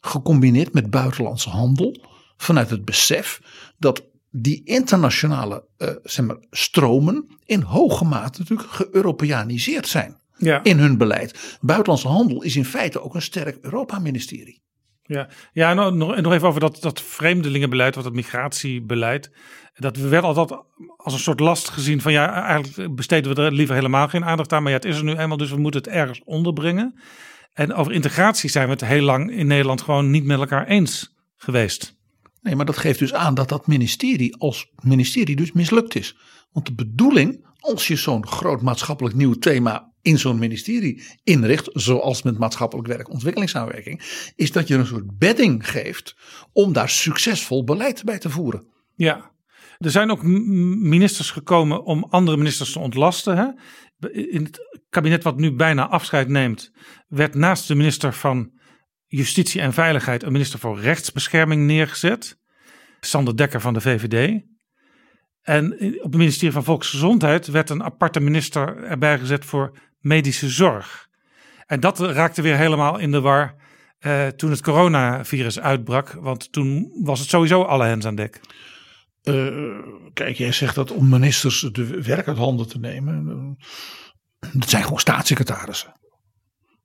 gecombineerd met buitenlandse handel vanuit het besef dat die internationale uh, zeg maar, stromen in hoge mate natuurlijk geëuropeaniseerd zijn ja. in hun beleid. Buitenlandse handel is in feite ook een sterk Europa-ministerie. Ja, ja en nog, nog even over dat, dat vreemdelingenbeleid, wat dat migratiebeleid. Dat werd altijd als een soort last gezien van ja, eigenlijk besteden we er liever helemaal geen aandacht aan. Maar ja, het is er nu eenmaal, dus we moeten het ergens onderbrengen. En over integratie zijn we het heel lang in Nederland gewoon niet met elkaar eens geweest. Nee, maar dat geeft dus aan dat dat ministerie als ministerie dus mislukt is. Want de bedoeling, als je zo'n groot maatschappelijk nieuw thema in zo'n ministerie inricht, zoals met maatschappelijk werk, ontwikkelingssamenwerking, is dat je een soort bedding geeft om daar succesvol beleid bij te voeren. Ja, er zijn ook ministers gekomen om andere ministers te ontlasten. Hè? In het kabinet wat nu bijna afscheid neemt, werd naast de minister van Justitie en Veiligheid een minister voor Rechtsbescherming neergezet. Sander Dekker van de VVD. En op het ministerie van Volksgezondheid werd een aparte minister erbij gezet voor medische zorg. En dat raakte weer helemaal in de war uh, toen het coronavirus uitbrak. Want toen was het sowieso alle hens aan dek. Uh, kijk, jij zegt dat om ministers de werk uit handen te nemen. Dat zijn gewoon staatssecretarissen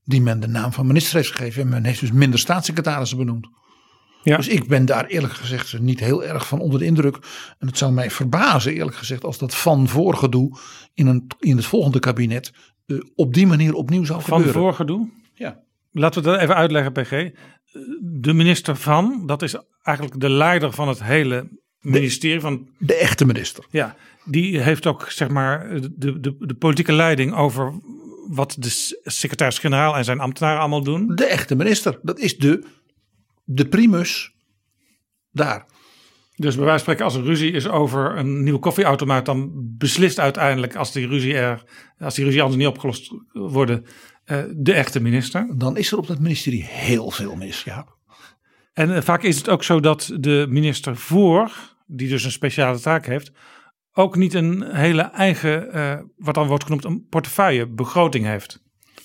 die men de naam van minister heeft gegeven. En men heeft dus minder staatssecretarissen benoemd. Ja. Dus ik ben daar eerlijk gezegd niet heel erg van onder de indruk. En het zou mij verbazen eerlijk gezegd als dat van voorgedoe in, een, in het volgende kabinet uh, op die manier opnieuw zou van gebeuren. Van voorgedoe? Ja. Laten we dat even uitleggen PG. de minister van, dat is eigenlijk de leider van het hele ministerie van. De echte minister. Ja, die heeft ook zeg maar de, de, de politieke leiding over wat de secretaris-generaal en zijn ambtenaren allemaal doen. De echte minister. Dat is de, de primus daar. Dus bij wijze van spreken, als er ruzie is over een nieuwe koffieautomaat, dan beslist uiteindelijk, als die ruzie er, als die ruzie anders niet opgelost worden, eh, de echte minister. Dan is er op dat ministerie heel veel mis, ja. En eh, vaak is het ook zo dat de minister voor, die dus een speciale taak heeft, ook niet een hele eigen, eh, wat dan wordt genoemd een portefeuille, begroting heeft.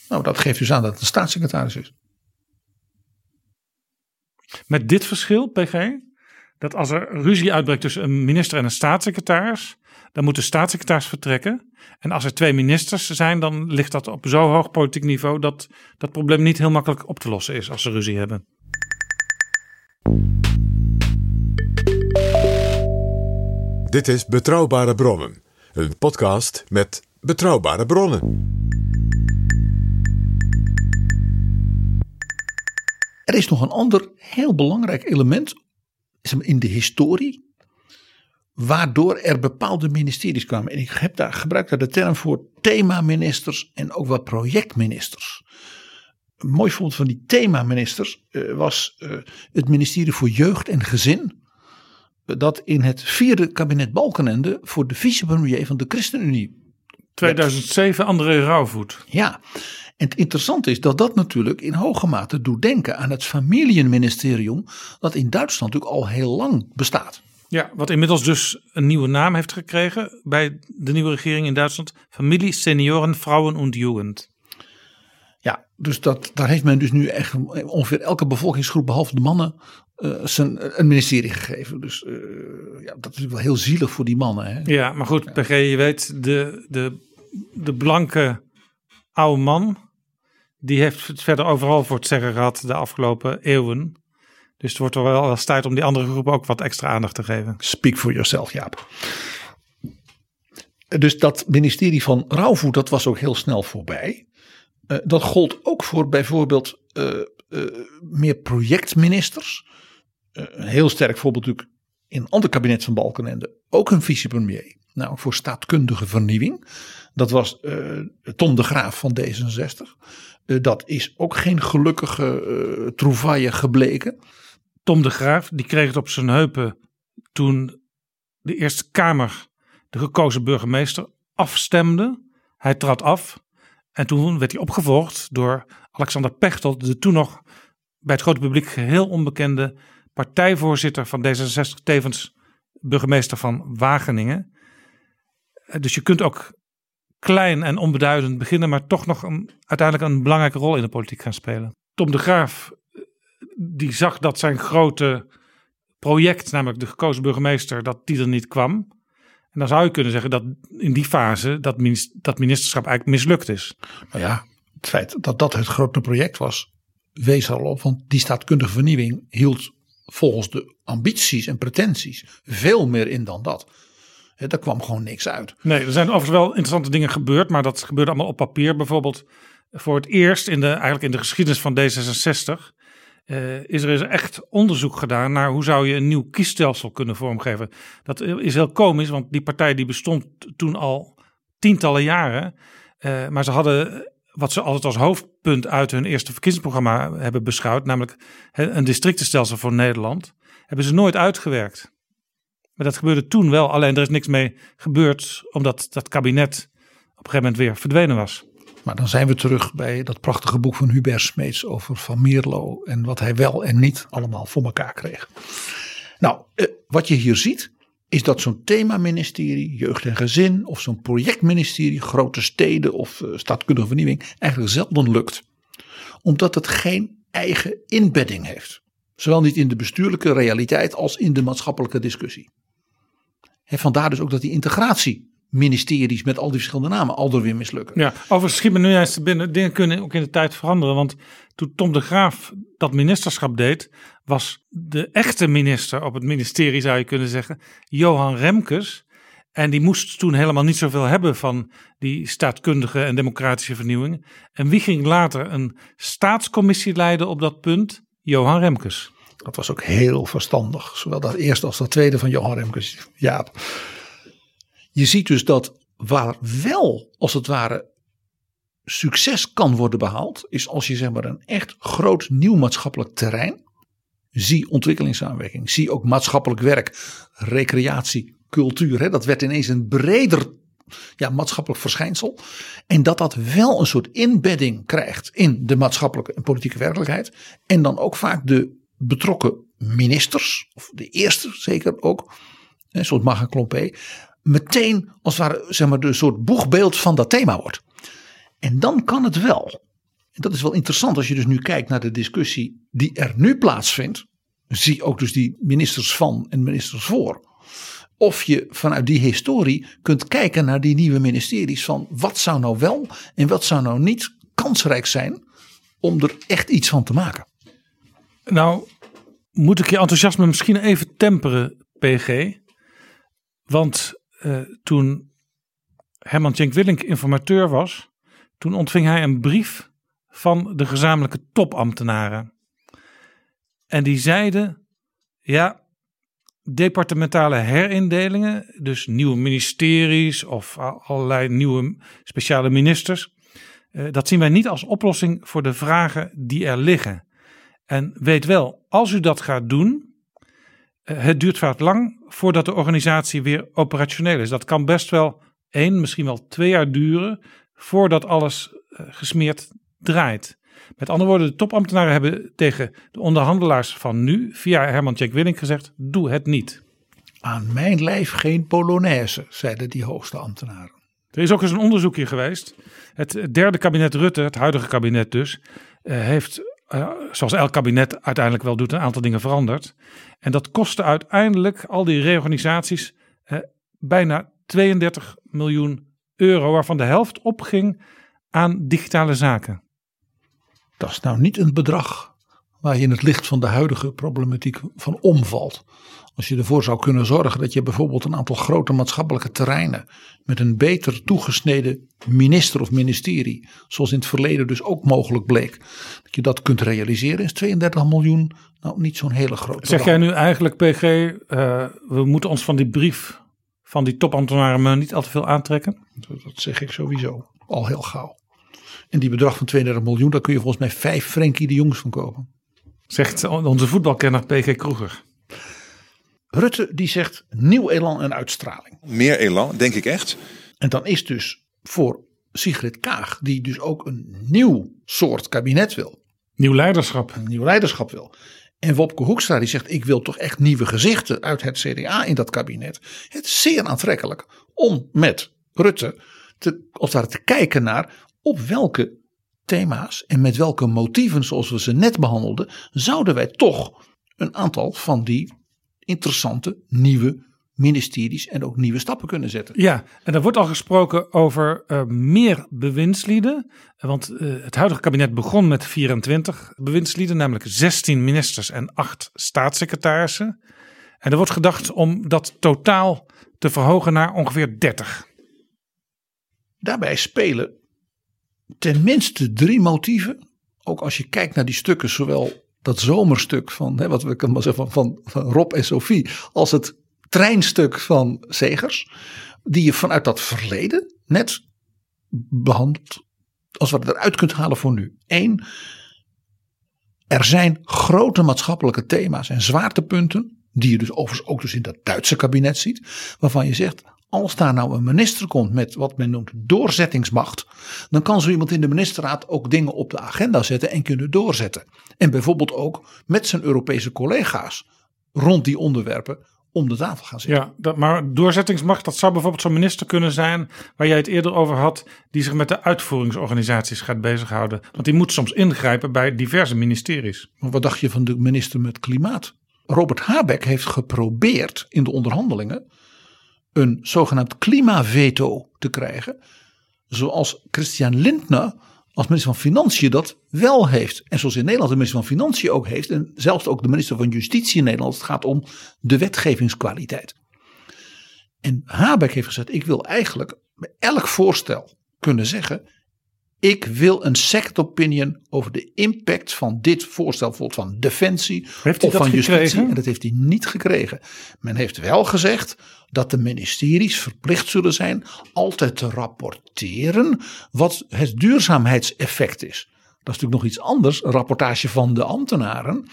Nou, dat geeft dus aan dat het een staatssecretaris is. Met dit verschil, PG, dat als er ruzie uitbreekt tussen een minister en een staatssecretaris, dan moet de staatssecretaris vertrekken. En als er twee ministers zijn, dan ligt dat op zo hoog politiek niveau dat dat probleem niet heel makkelijk op te lossen is als ze ruzie hebben. Dit is Betrouwbare Bronnen, een podcast met betrouwbare bronnen. Er is nog een ander heel belangrijk element in de historie, waardoor er bepaalde ministeries kwamen. En ik heb daar, gebruik daar de term voor themaministers en ook wat projectministers. Een mooi voorbeeld van die themaministers uh, was uh, het ministerie voor Jeugd en Gezin. Dat in het vierde kabinet Balkenende voor de vicepremier van de ChristenUnie. 2007 André Rauwvoet. Ja, en het interessante is dat dat natuurlijk in hoge mate doet denken aan het familienministerium. Dat in Duitsland natuurlijk al heel lang bestaat. Ja, wat inmiddels dus een nieuwe naam heeft gekregen bij de nieuwe regering in Duitsland. Familie, Senioren, Vrouwen en Jugend. Ja, dus dat, daar heeft men dus nu echt ongeveer elke bevolkingsgroep behalve de mannen uh, zijn, een ministerie gegeven. Dus uh, ja, dat is natuurlijk wel heel zielig voor die mannen. Hè? Ja, maar goed, PG, je weet, de, de, de blanke oude man, die heeft het verder overal voor het zeggen gehad de afgelopen eeuwen. Dus het wordt wel eens tijd om die andere groep ook wat extra aandacht te geven. Speak for yourself, Jaap. Dus dat ministerie van Rauwvoet, dat was ook heel snel voorbij. Uh, dat gold ook voor bijvoorbeeld uh, uh, meer projectministers. Een heel sterk voorbeeld natuurlijk in een ander kabinet van Balkenende. Ook een vicepremier. Nou, voor staatkundige vernieuwing. Dat was Tom de Graaf van D66. dat is ook geen gelukkige uh, trouvaille gebleken. Tom de Graaf, die kreeg het op zijn heupen toen de Eerste Kamer de gekozen burgemeester afstemde. Hij trad af en toen werd hij opgevolgd door Alexander Pechtold, de toen nog bij het grote publiek geheel onbekende partijvoorzitter van D66, tevens burgemeester van Wageningen. Dus je kunt ook klein en onbeduidend beginnen, maar toch nog een, uiteindelijk een belangrijke rol in de politiek gaan spelen. Tom de Graaf die zag dat zijn grote project, namelijk de gekozen burgemeester, dat die er niet kwam. En dan zou je kunnen zeggen dat in die fase dat, dat ministerschap eigenlijk mislukt is. Nou ja, het feit dat dat het grote project was, wees al op. Want die staatkundige vernieuwing hield volgens de ambities en pretenties veel meer in dan dat. Daar kwam gewoon niks uit. Nee, er zijn overigens wel interessante dingen gebeurd, maar dat gebeurde allemaal op papier. Bijvoorbeeld voor het eerst in de, eigenlijk in de geschiedenis van D66 uh, is er echt onderzoek gedaan naar hoe zou je een nieuw kiesstelsel kunnen vormgeven. Dat is heel komisch, want die partij die bestond toen al tientallen jaren. Uh, maar ze hadden wat ze altijd als hoofdpunt uit hun eerste verkiezingsprogramma hebben beschouwd, namelijk een districtenstelsel voor Nederland, hebben ze nooit uitgewerkt. Maar dat gebeurde toen wel, alleen er is niks mee gebeurd, omdat dat kabinet op een gegeven moment weer verdwenen was. Maar dan zijn we terug bij dat prachtige boek van Hubert Smeets over Van Mierlo en wat hij wel en niet allemaal voor elkaar kreeg. Nou, eh, wat je hier ziet is dat zo'n themaministerie, jeugd en gezin of zo'n projectministerie, grote steden of uh, staatkundige vernieuwing eigenlijk zelden lukt. Omdat het geen eigen inbedding heeft. Zowel niet in de bestuurlijke realiteit als in de maatschappelijke discussie. En vandaar dus ook dat die integratie ministeries met al die verschillende namen al door weer mislukken. Ja, overigens schiet me nu juist binnen. Dingen kunnen ook in de tijd veranderen. Want toen Tom de Graaf dat ministerschap deed, was de echte minister op het ministerie, zou je kunnen zeggen, Johan Remkes. En die moest toen helemaal niet zoveel hebben van die staatkundige en democratische vernieuwing. En wie ging later een staatscommissie leiden op dat punt? Johan Remkes. Dat was ook heel verstandig. Zowel dat eerste als dat tweede van Johan Remkes. Ja. Je ziet dus dat waar wel als het ware succes kan worden behaald, is als je zeg maar een echt groot nieuw maatschappelijk terrein, zie ontwikkelingssamenwerking, zie ook maatschappelijk werk, recreatie, cultuur, hè, dat werd ineens een breder ja, maatschappelijk verschijnsel. En dat dat wel een soort inbedding krijgt in de maatschappelijke en politieke werkelijkheid. En dan ook vaak de betrokken ministers, of de eerste zeker ook, een soort Maga Klompé, meteen als het ware zeg maar, de soort boegbeeld van dat thema wordt. En dan kan het wel. En dat is wel interessant als je dus nu kijkt naar de discussie die er nu plaatsvindt. Zie ook dus die ministers van en ministers voor. Of je vanuit die historie kunt kijken naar die nieuwe ministeries van wat zou nou wel en wat zou nou niet kansrijk zijn om er echt iets van te maken. Nou, moet ik je enthousiasme misschien even temperen, PG. Want uh, toen Herman Tjenk Willink informateur was, toen ontving hij een brief van de gezamenlijke topambtenaren. En die zeiden: ja, departementale herindelingen, dus nieuwe ministeries of allerlei nieuwe speciale ministers, uh, dat zien wij niet als oplossing voor de vragen die er liggen. En weet wel, als u dat gaat doen, uh, het duurt vaak lang voordat de organisatie weer operationeel is. Dat kan best wel één, misschien wel twee jaar duren voordat alles uh, gesmeerd draait. Met andere woorden, de topambtenaren hebben tegen de onderhandelaars van nu via Herman Tjek Willink gezegd: doe het niet. Aan mijn lijf geen Polonaise, zeiden die hoogste ambtenaren. Er is ook eens een onderzoekje geweest. Het derde kabinet Rutte, het huidige kabinet dus, uh, heeft, uh, zoals elk kabinet uiteindelijk wel doet, een aantal dingen veranderd. En dat kostte uiteindelijk al die reorganisaties uh, bijna 32 miljoen euro, waarvan de helft opging aan digitale zaken. Dat is nou niet een bedrag waar je in het licht van de huidige problematiek van omvalt. Als je ervoor zou kunnen zorgen dat je bijvoorbeeld een aantal grote maatschappelijke terreinen met een beter toegesneden minister of ministerie, zoals in het verleden dus ook mogelijk bleek, dat je dat kunt realiseren, is 32 miljoen nou niet zo'n hele grote. Zeg jij nu eigenlijk, PG, uh, we moeten ons van die brief van die topambtenaren maar niet al te veel aantrekken? Dat, dat zeg ik sowieso, al heel gauw. En die bedrag van 32 miljoen, daar kun je volgens mij vijf Frenkie de Jongs van kopen. Zegt onze voetbalkenner PG Kroeger. Rutte die zegt nieuw elan en uitstraling. Meer elan, denk ik echt. En dan is dus voor Sigrid Kaag, die dus ook een nieuw soort kabinet wil. Nieuw leiderschap. Een nieuw leiderschap wil. En Wopke Hoekstra die zegt ik wil toch echt nieuwe gezichten uit het CDA in dat kabinet. Het is zeer aantrekkelijk om met Rutte te, als daar te kijken naar op welke thema's en met welke motieven zoals we ze net behandelden, zouden wij toch een aantal van die interessante nieuwe ministeries en ook nieuwe stappen kunnen zetten. Ja, en er wordt al gesproken over uh, meer bewindslieden. Want uh, het huidige kabinet begon met 24 bewindslieden, namelijk 16 ministers en 8 staatssecretarissen. En er wordt gedacht om dat totaal te verhogen naar ongeveer 30. Daarbij spelen tenminste drie motieven. Ook als je kijkt naar die stukken, zowel dat zomerstuk van, hè, wat we kunnen zeggen, van, van Rob en Sophie, als het treinstuk van Zegers, die je vanuit dat verleden net behandelt, als we eruit kunt halen voor nu. Eén, er zijn grote maatschappelijke thema's en zwaartepunten, die je dus overigens ook dus in dat Duitse kabinet ziet, waarvan je zegt, als daar nou een minister komt met wat men noemt doorzettingsmacht, dan kan zo iemand in de ministerraad ook dingen op de agenda zetten en kunnen doorzetten. En bijvoorbeeld ook met zijn Europese collega's rond die onderwerpen om de tafel gaan zitten. Ja, dat, maar doorzettingsmacht, dat zou bijvoorbeeld zo'n minister kunnen zijn waar jij het eerder over had, die zich met de uitvoeringsorganisaties gaat bezighouden. Want die moet soms ingrijpen bij diverse ministeries. Maar wat dacht je van de minister met klimaat? Robert Habeck heeft geprobeerd in de onderhandelingen een zogenaamd klimaveto te krijgen. Zoals Christian Lindner als minister van Financiën dat wel heeft. En zoals in Nederland de minister van Financiën ook heeft. En zelfs ook de minister van Justitie in Nederland. Het gaat om de wetgevingskwaliteit. En Habeck heeft gezegd: Ik wil eigenlijk bij elk voorstel kunnen zeggen. Ik wil een second opinion over de impact van dit voorstel bijvoorbeeld van defensie Heeft of van justitie. En dat heeft hij niet gekregen. Men heeft wel gezegd dat de ministeries verplicht zullen zijn altijd te rapporteren wat het duurzaamheidseffect is. Dat is natuurlijk nog iets anders, een rapportage van de ambtenaren,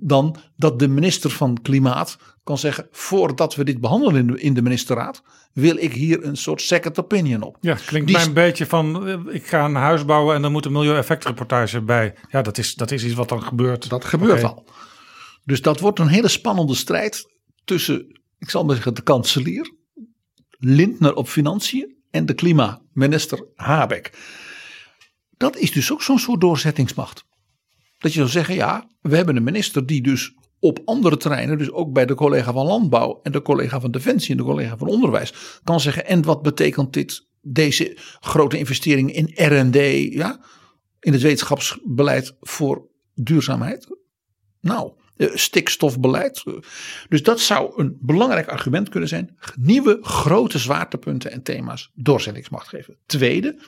dan dat de minister van Klimaat kan zeggen: voordat we dit behandelen in de, in de ministerraad, wil ik hier een soort second opinion op. Ja, klinkt mij een beetje van, eh, ik ga een huis bouwen en dan moet een milieueffectrapportage bij. Ja, dat is, dat is iets wat dan gebeurt. Dat gebeurt al. Dus dat wordt een hele spannende strijd tussen, ik zal maar zeggen, de kanselier, Lindner op financiën en de klimaatminister Habeck. Dat is dus ook zo'n soort doorzettingsmacht. Dat je zou zeggen, ja, we hebben een minister die dus op andere terreinen, dus ook bij de collega van Landbouw en de collega van Defensie en de collega van Onderwijs, kan zeggen, en wat betekent dit, deze grote investering in R&D, ja, in het wetenschapsbeleid voor duurzaamheid? Nou, eh, stikstofbeleid. Dus dat zou een belangrijk argument kunnen zijn. Nieuwe grote zwaartepunten en thema's doorzettingsmacht geven. Tweede,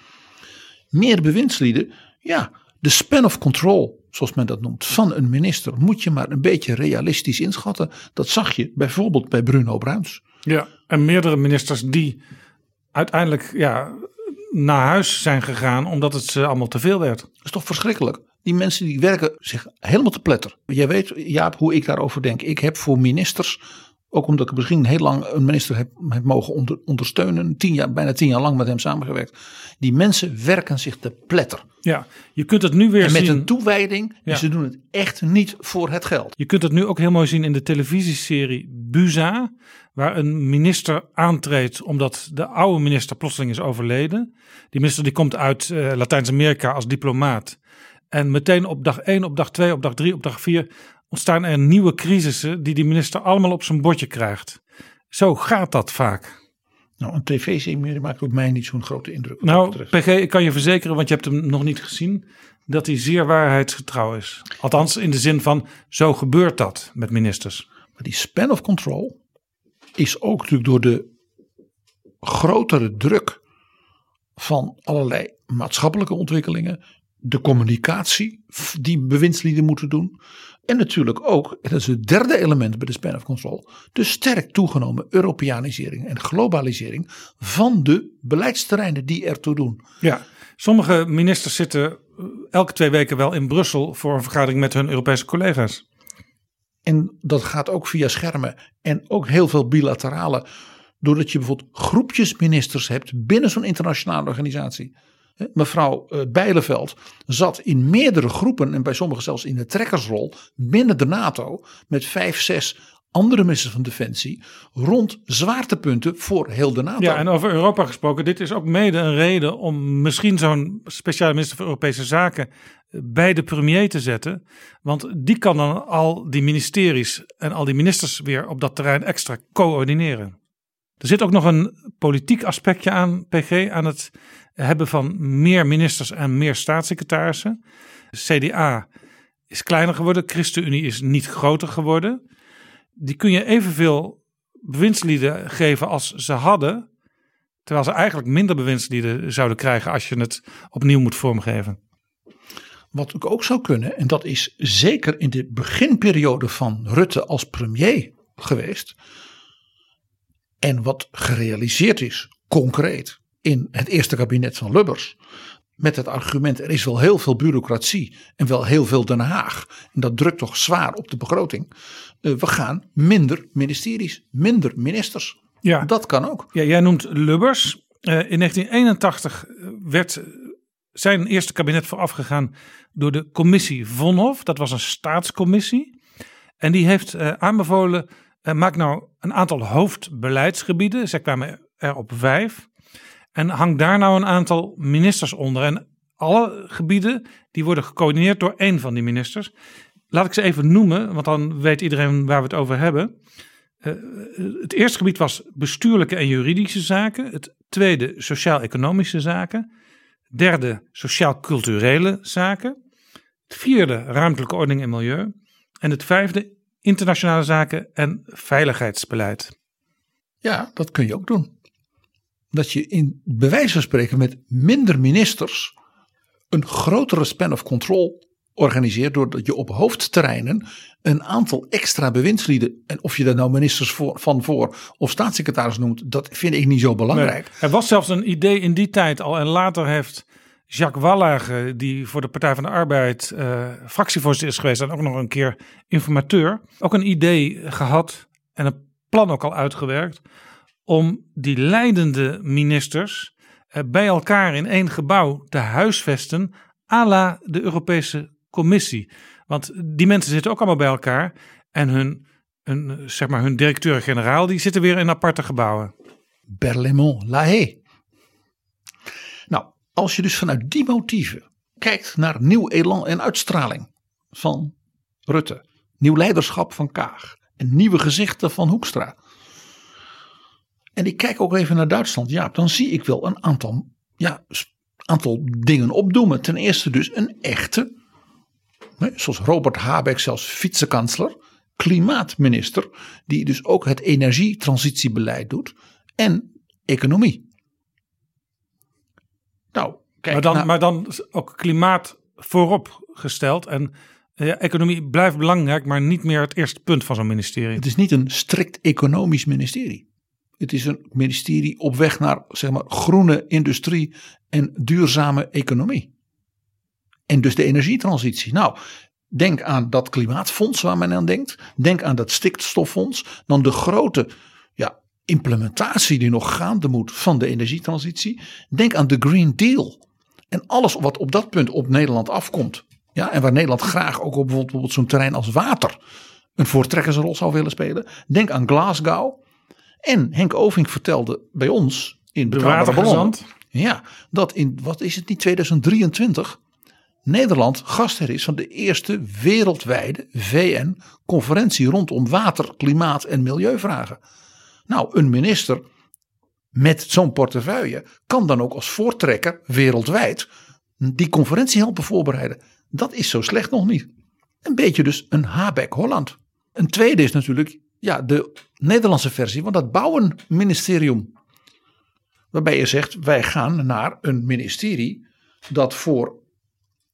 meer bewindslieden. Ja, de span of control, zoals men dat noemt, van een minister moet je maar een beetje realistisch inschatten. Dat zag je bijvoorbeeld bij Bruno Bruins. Ja, en meerdere ministers die uiteindelijk ja, naar huis zijn gegaan omdat het ze allemaal te veel werd. Dat is toch verschrikkelijk? Die mensen die werken zich helemaal te pletter. Jij weet, Jaap, hoe ik daarover denk. Ik heb voor ministers, ook omdat ik misschien heel lang een minister heb, heb mogen onder- ondersteunen, tien jaar, bijna tien jaar lang met hem samengewerkt. Die mensen werken zich te pletter. Ja, je kunt het nu weer En met zien. een toewijding, Ja. en ze doen het echt niet voor het geld. Je kunt het nu ook heel mooi zien in de televisieserie Buza, waar een minister aantreedt omdat de oude minister plotseling is overleden. Die minister die komt uit eh, Latijns-Amerika als diplomaat. En meteen op dag 1, op dag 2, op dag 3, op dag 4 ontstaan er nieuwe crisissen die die minister allemaal op zijn bordje krijgt. Zo gaat dat vaak. Nou, een tv-serie maakt op mij niet zo'n grote indruk. Nou. PG, ik kan je verzekeren, want je hebt hem nog niet gezien, dat hij zeer waarheidsgetrouw is. Althans, in de zin van, zo gebeurt dat met ministers. Maar die span of control is ook natuurlijk door de grotere druk van allerlei maatschappelijke ontwikkelingen, de communicatie die bewindslieden moeten doen. En natuurlijk ook, en dat is het derde element bij de span of control, de sterk toegenomen Europeanisering en globalisering van de beleidsterreinen die ertoe doen. Ja, sommige ministers zitten eh, elke twee weken wel in Brussel voor een vergadering met hun Europese collega's. En dat gaat ook via schermen en ook heel veel bilaterale. Doordat je bijvoorbeeld groepjes ministers hebt binnen zo'n internationale organisatie. Mevrouw eh, Bijleveld zat in meerdere groepen en bij sommigen zelfs in de trekkersrol binnen de NATO met vijf, zes andere ministers van Defensie rond zwaartepunten voor heel de NATO. Ja, en over Europa gesproken, dit is ook mede een reden om misschien zo'n speciale minister voor Europese Zaken eh, bij de premier te zetten. Want die kan dan al die ministeries en al die ministers weer op dat terrein extra coördineren. Er zit ook nog een politiek aspectje aan, PG, aan het hebben van meer ministers en meer staatssecretarissen. CDA is kleiner geworden, ChristenUnie is niet groter geworden. Die kun je evenveel bewindslieden geven als ze hadden, terwijl ze eigenlijk minder bewindslieden zouden krijgen als je het opnieuw moet vormgeven. Wat ook zou kunnen, en dat is zeker in de beginperiode van Rutte als premier geweest. En wat gerealiseerd is, concreet, in het eerste kabinet van Lubbers. Met het argument, er is wel heel veel bureaucratie en wel heel veel Den Haag. En dat drukt toch zwaar op de begroting. Eh, we gaan minder ministeries, minder ministers. Ja. Dat kan ook. Ja, jij noemt Lubbers. Eh, in 1981 werd zijn eerste kabinet voorafgegaan door de commissie Vonhof. Dat was een staatscommissie. En die heeft eh, aanbevolen, eh, maak nou een aantal hoofdbeleidsgebieden. Zij kwamen er op vijf. En hang daar nou een aantal ministers onder. En alle gebieden die worden gecoördineerd door één van die ministers. Laat ik ze even noemen, want dan weet iedereen waar we het over hebben. Uh, het eerste gebied was bestuurlijke en juridische zaken. Het tweede sociaal-economische zaken. Derde sociaal-culturele zaken. Het vierde ruimtelijke ordening en milieu. En het vijfde internationale zaken en veiligheidsbeleid. Ja, dat kun je ook doen. Dat je in bij wijze van spreken met minder ministers een grotere span of control organiseert doordat je op hoofdterreinen een aantal extra bewindslieden, en of je daar nou ministers voor, van voor of staatssecretaris noemt, dat vind ik niet zo belangrijk. Er was zelfs een idee in die tijd al en later heeft Jacques Wallage, die voor de Partij van de Arbeid uh, fractievoorzitter is geweest en ook nog een keer informateur, ook een idee gehad en een plan ook al uitgewerkt om die leidende ministers uh, bij elkaar in één gebouw te huisvesten à la de Europese Commissie. Want die mensen zitten ook allemaal bij elkaar en hun, hun, zeg maar hun directeur-generaal die zitten weer in aparte gebouwen. Berlaymont, La Haye. Nou, als je dus vanuit die motieven kijkt naar nieuw elan en uitstraling van Rutte, nieuw leiderschap van Kaag en nieuwe gezichten van Hoekstra. En ik kijk ook even naar Duitsland, ja, dan zie ik wel een aantal, ja, aantal dingen opdoemen. Ten eerste dus een echte, zoals Robert Habeck zelfs vicekansler, klimaatminister, die dus ook het energietransitiebeleid doet en economie. Nou, kijk, maar, dan, nou- maar dan ook klimaat voorop gesteld. En ja, economie blijft belangrijk, maar niet meer het eerste punt van zo'n ministerie. Het is niet een strikt economisch ministerie. Het is een ministerie op weg naar zeg maar, groene industrie en duurzame economie. En dus de energietransitie. Nou, denk aan dat klimaatfonds waar men aan denkt. Denk aan dat stikstoffonds. Dan de grote ja, implementatie die nog gaande moet van de energietransitie. Denk aan de Green Deal. En alles wat op dat punt op Nederland afkomt. Ja, en waar Nederland graag ook op bijvoorbeeld zo'n terrein als water een voortrekkersrol zou willen spelen. Denk aan Glasgow. En Henk Oving vertelde bij ons in watergezant. Ja, dat in, wat is het niet, 2023 Nederland gastheer is van de eerste wereldwijde VN-conferentie rondom water, klimaat en milieuvragen. Nou, een minister met zo'n portefeuille kan dan ook als voortrekker wereldwijd die conferentie helpen voorbereiden. Dat is zo slecht nog niet. Een beetje dus een Habeck Holland. Een tweede is natuurlijk ja, de Nederlandse versie van dat bouwenministerium. Waarbij je zegt wij gaan naar een ministerie dat voor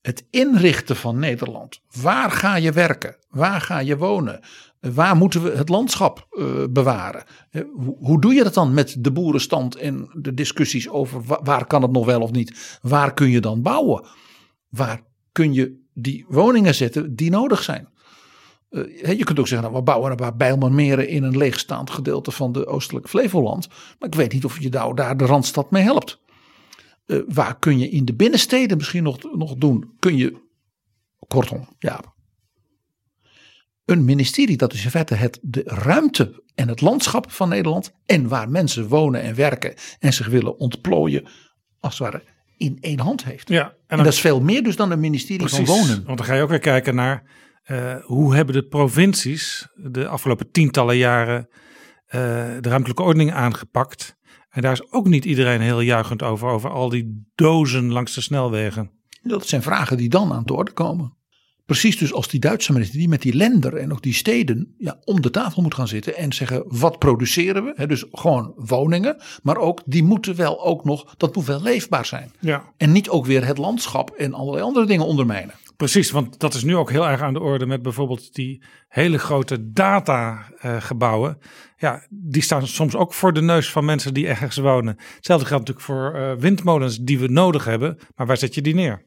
het inrichten van Nederland. Waar ga je werken? Waar ga je wonen? Waar moeten we het landschap eh, bewaren? Eh, hoe, doe je dat dan met de boerenstand en de discussies over wa- waar kan het nog wel of niet? Waar kun je dan bouwen? Waar kun je die woningen zetten die nodig zijn? Eh, je kunt ook zeggen, nou, we bouwen een paar Bijlmermeren in een leegstaand gedeelte van de oostelijke Flevoland. Maar ik weet niet of je nou daar de Randstad mee helpt. Eh, waar kun je in de binnensteden misschien nog, nog doen? Kun je, kortom, ja. Een ministerie dat dus in feite het, de ruimte en het landschap van Nederland en waar mensen wonen en werken en zich willen ontplooien, als het ware in één hand heeft. Ja, en dat is veel meer dus dan een ministerie van wonen. Want dan ga je ook weer kijken naar eh, hoe hebben de provincies de afgelopen tientallen jaren eh, de ruimtelijke ordening aangepakt. En daar is ook niet iedereen heel juichend over, over al die dozen langs de snelwegen. Dat zijn vragen die dan aan de orde komen. Precies dus als die Duitse minister die met die lender en ook die steden ja, om de tafel moet gaan zitten en zeggen wat produceren we? Dus gewoon woningen, maar ook die moeten wel ook nog, dat moet wel leefbaar zijn. Ja, En niet ook weer het landschap en allerlei andere dingen ondermijnen. Precies. Want dat is nu ook heel erg aan de orde met bijvoorbeeld die hele grote datagebouwen. ja, die staan soms ook voor de neus van mensen die ergens wonen. Hetzelfde geldt natuurlijk voor eh, windmolens die we nodig hebben. Maar waar zet je die neer?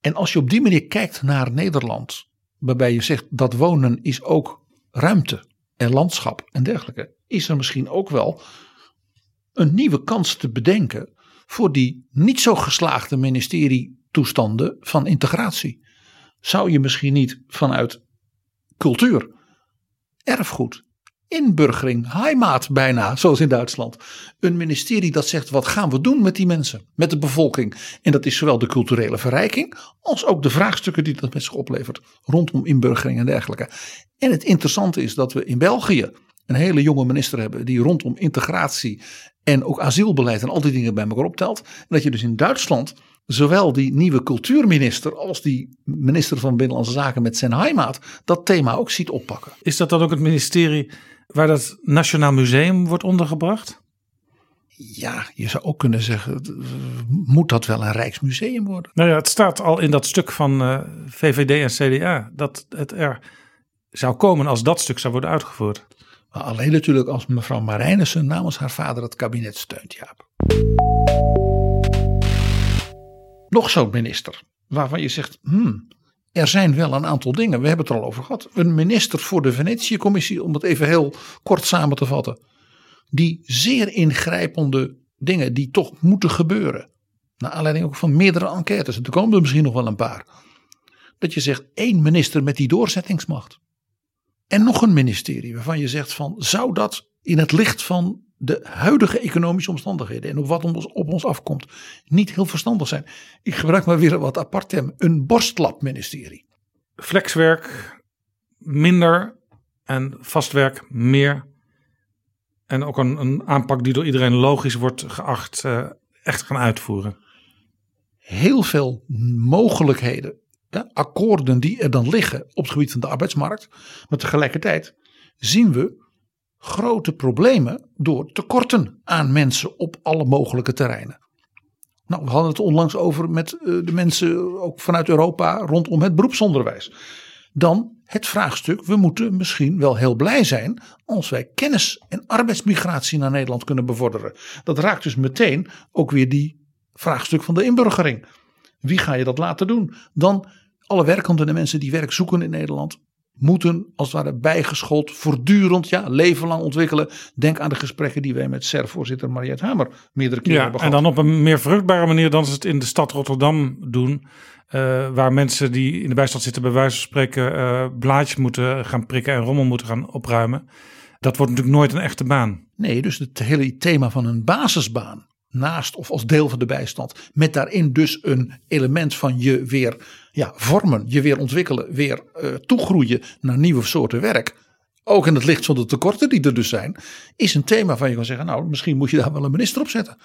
En als je op die manier kijkt naar Nederland, waarbij je zegt dat wonen is ook ruimte en landschap en dergelijke, is er misschien ook wel een nieuwe kans te bedenken voor die niet zo geslaagde ministerietoestanden van integratie. Zou je misschien niet vanuit cultuur, erfgoed, inburgering, heimaat bijna, zoals in Duitsland. Een ministerie dat zegt wat gaan we doen met die mensen, met de bevolking. En dat is zowel de culturele verrijking als ook de vraagstukken die dat met zich oplevert rondom inburgering en dergelijke. En het interessante is dat we in België een hele jonge minister hebben die rondom integratie en ook asielbeleid en al die dingen bij elkaar optelt. En dat je dus in Duitsland zowel die nieuwe cultuurminister als die minister van Binnenlandse Zaken met zijn heimaat dat thema ook ziet oppakken. Is dat dan ook het ministerie waar dat Nationaal Museum wordt ondergebracht? Ja, je zou ook kunnen zeggen, moet dat wel een Rijksmuseum worden? Nou ja, het staat al in dat stuk van uh, VVD en CDA dat het er zou komen als dat stuk zou worden uitgevoerd. Maar alleen natuurlijk als mevrouw Marijnissen namens haar vader het kabinet steunt, Jaap. Nog zo'n minister waarvan je zegt, hmm, er zijn wel een aantal dingen, we hebben het er al over gehad. Een minister voor de Venetië-commissie, om het even heel kort samen te vatten. Die zeer ingrijpende dingen die toch moeten gebeuren. Naar aanleiding ook van meerdere enquêtes, er komen er misschien nog wel een paar. Dat je zegt één minister met die doorzettingsmacht. En nog een ministerie waarvan je zegt van zou dat in het licht van de huidige economische omstandigheden en op wat ons, op ons afkomt niet heel verstandig zijn. Ik gebruik maar weer wat apart term, een borstlapministerie. Flexwerk minder en vastwerk meer. En ook een, een aanpak die door iedereen logisch wordt geacht uh, echt gaan uitvoeren. Heel veel mogelijkheden, ja, akkoorden die er dan liggen op het gebied van de arbeidsmarkt. Maar tegelijkertijd zien we grote problemen door tekorten aan mensen op alle mogelijke terreinen. Nou, we hadden het onlangs over met eh, de mensen ook vanuit Europa rondom het beroepsonderwijs. Dan het vraagstuk, we moeten misschien wel heel blij zijn als wij kennis- en arbeidsmigratie naar Nederland kunnen bevorderen. Dat raakt dus meteen ook weer die vraagstuk van de inburgering. Wie ga je dat laten doen? Dan alle werkenden en mensen die werk zoeken in Nederland moeten als het ware bijgeschoold voortdurend, ja, leven lang ontwikkelen. Denk aan de gesprekken die wij met SER-voorzitter Mariette Hamer meerdere keren ja, hebben gehad. En dan op een meer vruchtbare manier dan ze het in de stad Rotterdam doen. Uh, waar mensen die in de bijstand zitten, bij wijze van spreken, uh, blaadjes moeten gaan prikken en rommel moeten gaan opruimen. Dat wordt natuurlijk nooit een echte baan. Nee, dus het hele thema van een basisbaan naast of als deel van de bijstand. Met daarin dus een element van je weer ja, vormen, je weer ontwikkelen, weer uh, toegroeien naar nieuwe soorten werk. Ook in het licht van de tekorten die er dus zijn, is een thema van je kan zeggen, nou misschien moet je daar wel een minister op zetten.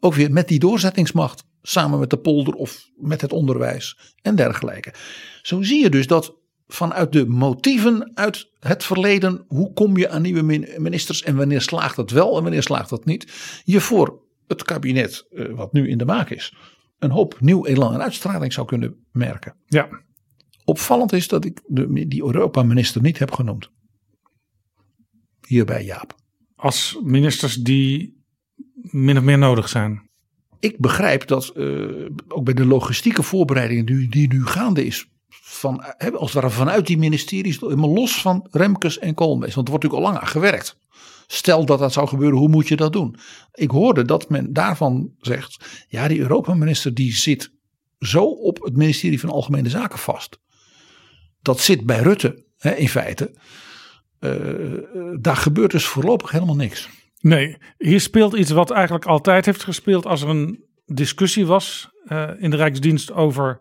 Ook weer met die doorzettingsmacht, samen met de polder of met het onderwijs en dergelijke. Zo zie je dus dat vanuit de motieven uit het verleden, hoe kom je aan nieuwe ministers en wanneer slaagt dat wel en wanneer slaagt dat niet, je voor het kabinet uh, wat nu in de maak is, een hoop nieuw elan en uitstraling zou kunnen merken. Ja. Opvallend is dat ik de, die Europa-minister niet heb genoemd. Hierbij Jaap. Als ministers die min of meer nodig zijn. Ik begrijp dat uh, ook bij de logistieke voorbereidingen die, die nu gaande is. Van, als het ware vanuit die ministeries, helemaal los van Remkes en Koolmees. Want er wordt natuurlijk al lang aan gewerkt. Stel dat dat zou gebeuren, hoe moet je dat doen? Ik hoorde dat men daarvan zegt, ja die Europa-minister die zit zo op het ministerie van Algemene Zaken vast. Dat zit bij Rutte hè, in feite. Uh, daar gebeurt dus voorlopig helemaal niks. Nee, hier speelt iets wat eigenlijk altijd heeft gespeeld als er een discussie was uh, in de Rijksdienst over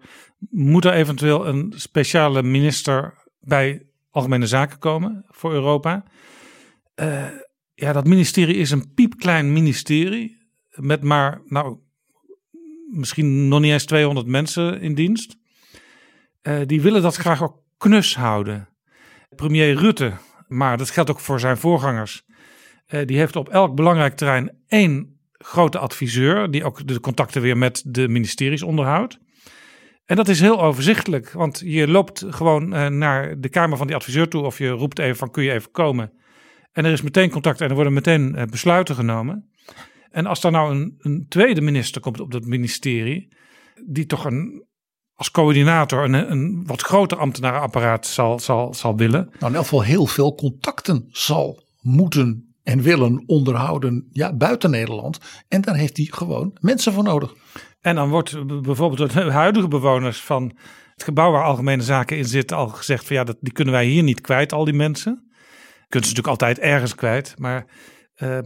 moet er eventueel een speciale minister bij Algemene Zaken komen voor Europa. Uh, ja, dat ministerie is een piepklein ministerie. Met maar, nou, misschien nog niet eens 200 mensen in dienst. Uh, die willen dat graag ook knus houden. Premier Rutte, maar dat geldt ook voor zijn voorgangers. Uh, die heeft op elk belangrijk terrein één grote adviseur. Die ook de contacten weer met de ministeries onderhoudt. En dat is heel overzichtelijk, want je loopt gewoon uh, naar de kamer van die adviseur toe of je roept even van kun je even komen. En er is meteen contact en er worden meteen uh, besluiten genomen. En als daar nou een, een, tweede minister komt op dat ministerie, die toch een, als coördinator een, een wat groter ambtenarenapparaat zal, zal, zal willen. Nou, in elk geval heel veel contacten zal moeten en willen onderhouden ja, buiten Nederland. En daar heeft hij gewoon mensen voor nodig. En dan wordt bijvoorbeeld de huidige bewoners van het gebouw waar algemene zaken in zitten al gezegd van ja, dat, die kunnen wij hier niet kwijt, al die mensen kunt ze natuurlijk altijd ergens kwijt. Maar uh,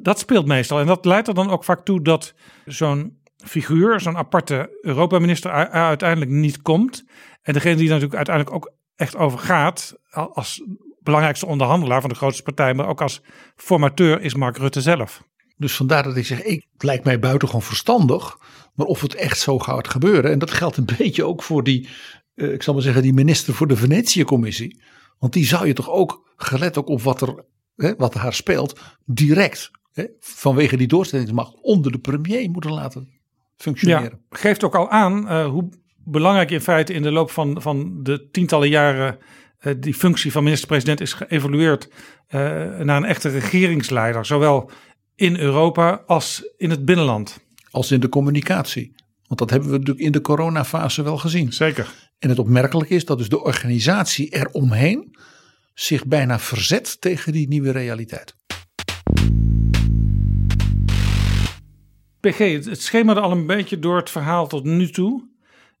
dat speelt meestal. En dat leidt er dan ook vaak toe dat zo'n figuur, zo'n aparte Europa-minister uiteindelijk niet komt. En degene die natuurlijk uiteindelijk ook echt over gaat, als belangrijkste onderhandelaar van de grootste partij, maar ook als formateur, is Mark Rutte zelf. Dus vandaar dat ik zeg, ik, lijkt mij buitengewoon verstandig. Maar of het echt zo gaat gebeuren. En dat geldt een beetje ook voor die, uh, ik zal maar zeggen, die minister voor de Venetië-commissie. Want die zou je toch ook, gelet ook op wat er, hè, wat haar speelt, direct hè, vanwege die doorzettingsmacht onder de premier moeten laten functioneren. Ja, geeft ook al aan uh, hoe belangrijk in feite in de loop van, van de tientallen jaren uh, die functie van minister-president is geëvolueerd uh, naar een echte regeringsleider. Zowel in Europa als in het binnenland. Als in de communicatie. Want dat hebben we natuurlijk in de coronafase wel gezien. Zeker. En het opmerkelijke is dat dus de organisatie eromheen zich bijna verzet tegen die nieuwe realiteit. PG, het schemerde al een beetje door het verhaal tot nu toe.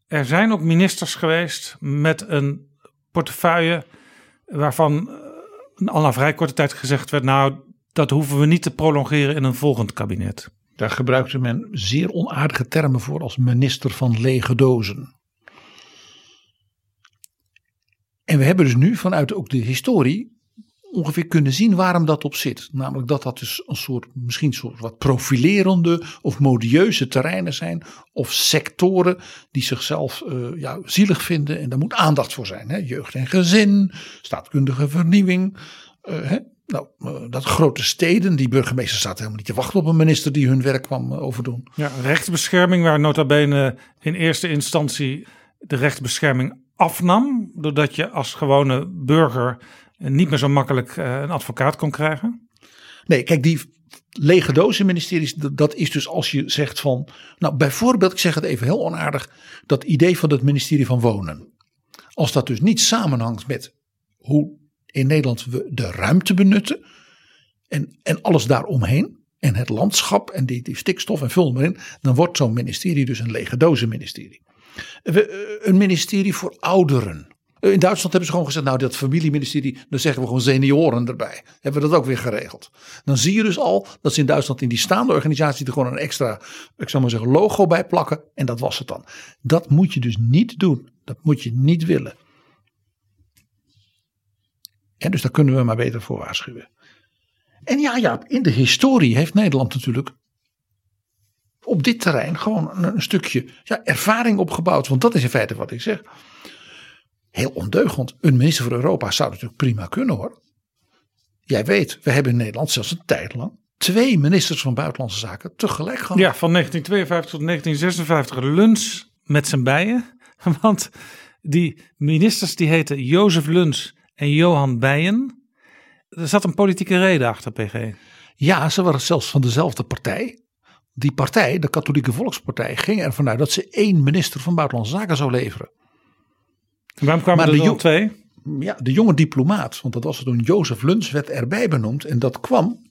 Er zijn ook ministers geweest met een portefeuille waarvan eh, al na vrij korte tijd gezegd werd: Nou, dat hoeven we niet te prolongeren in een volgend kabinet. Daar gebruikte men zeer onaardige termen voor als minister van lege dozen. En we hebben dus nu vanuit ook de historie ongeveer kunnen zien waarom dat op zit. Namelijk dat dat dus een soort, misschien soort wat profilerende of modieuze terreinen zijn. Of sectoren die zichzelf uh, ja, zielig vinden en daar moet aandacht voor zijn. Hè? Jeugd en gezin, staatkundige vernieuwing. Uh, hè? Nou, uh, dat grote steden, die burgemeester zaten helemaal niet te wachten op een minister die hun werk kwam overdoen. Ja, rechtsbescherming waar nota bene in eerste instantie de rechtsbescherming afnam. Doordat je als gewone burger niet meer zo makkelijk uh, een advocaat kon krijgen? Nee, kijk, die lege dozen ministeries, dat is dus als je zegt van, nou bijvoorbeeld, ik zeg het even heel onaardig, dat idee van het ministerie van Wonen. Als dat dus niet samenhangt met hoe in Nederland we de ruimte benutten en, en alles daaromheen, en het landschap en die, die stikstof en vul maar in, dan wordt zo'n ministerie dus een lege dozen ministerie. Een ministerie voor ouderen. Eh, in Duitsland hebben ze gewoon gezegd, nou dat familieministerie, dan zeggen we gewoon senioren erbij. Hebben we dat ook weer geregeld. Dan zie je dus al dat ze in Duitsland in die staande organisatie er gewoon een extra, ik zou maar zeggen, logo bij plakken. En dat was het dan. Dat moet je dus niet doen. Dat moet je niet willen. En dus daar kunnen we maar beter voor waarschuwen. En ja, ja, in de historie heeft Nederland natuurlijk op dit terrein gewoon een, stukje ja, ervaring opgebouwd. Want dat is in feite wat ik zeg heel ondeugend. Een minister voor Europa zou natuurlijk prima kunnen hoor. Jij weet, we hebben in Nederland zelfs een tijd lang twee ministers van Buitenlandse Zaken tegelijk gehad. Ja, van 1952 tot 1956 Luns met zijn bijen. Want die ministers die heten Jozef Luns en Johan Bijen. Er zat een politieke reden achter, PG. Ja, ze waren zelfs van dezelfde partij. Die partij, de Katholieke Volkspartij, ging ervan uit dat ze één minister van Buitenlandse Zaken zou leveren. Waarom kwamen maar er dan twee? Ja, de jonge diplomaat, want dat was toen Jozef Luns, werd erbij benoemd. En dat kwam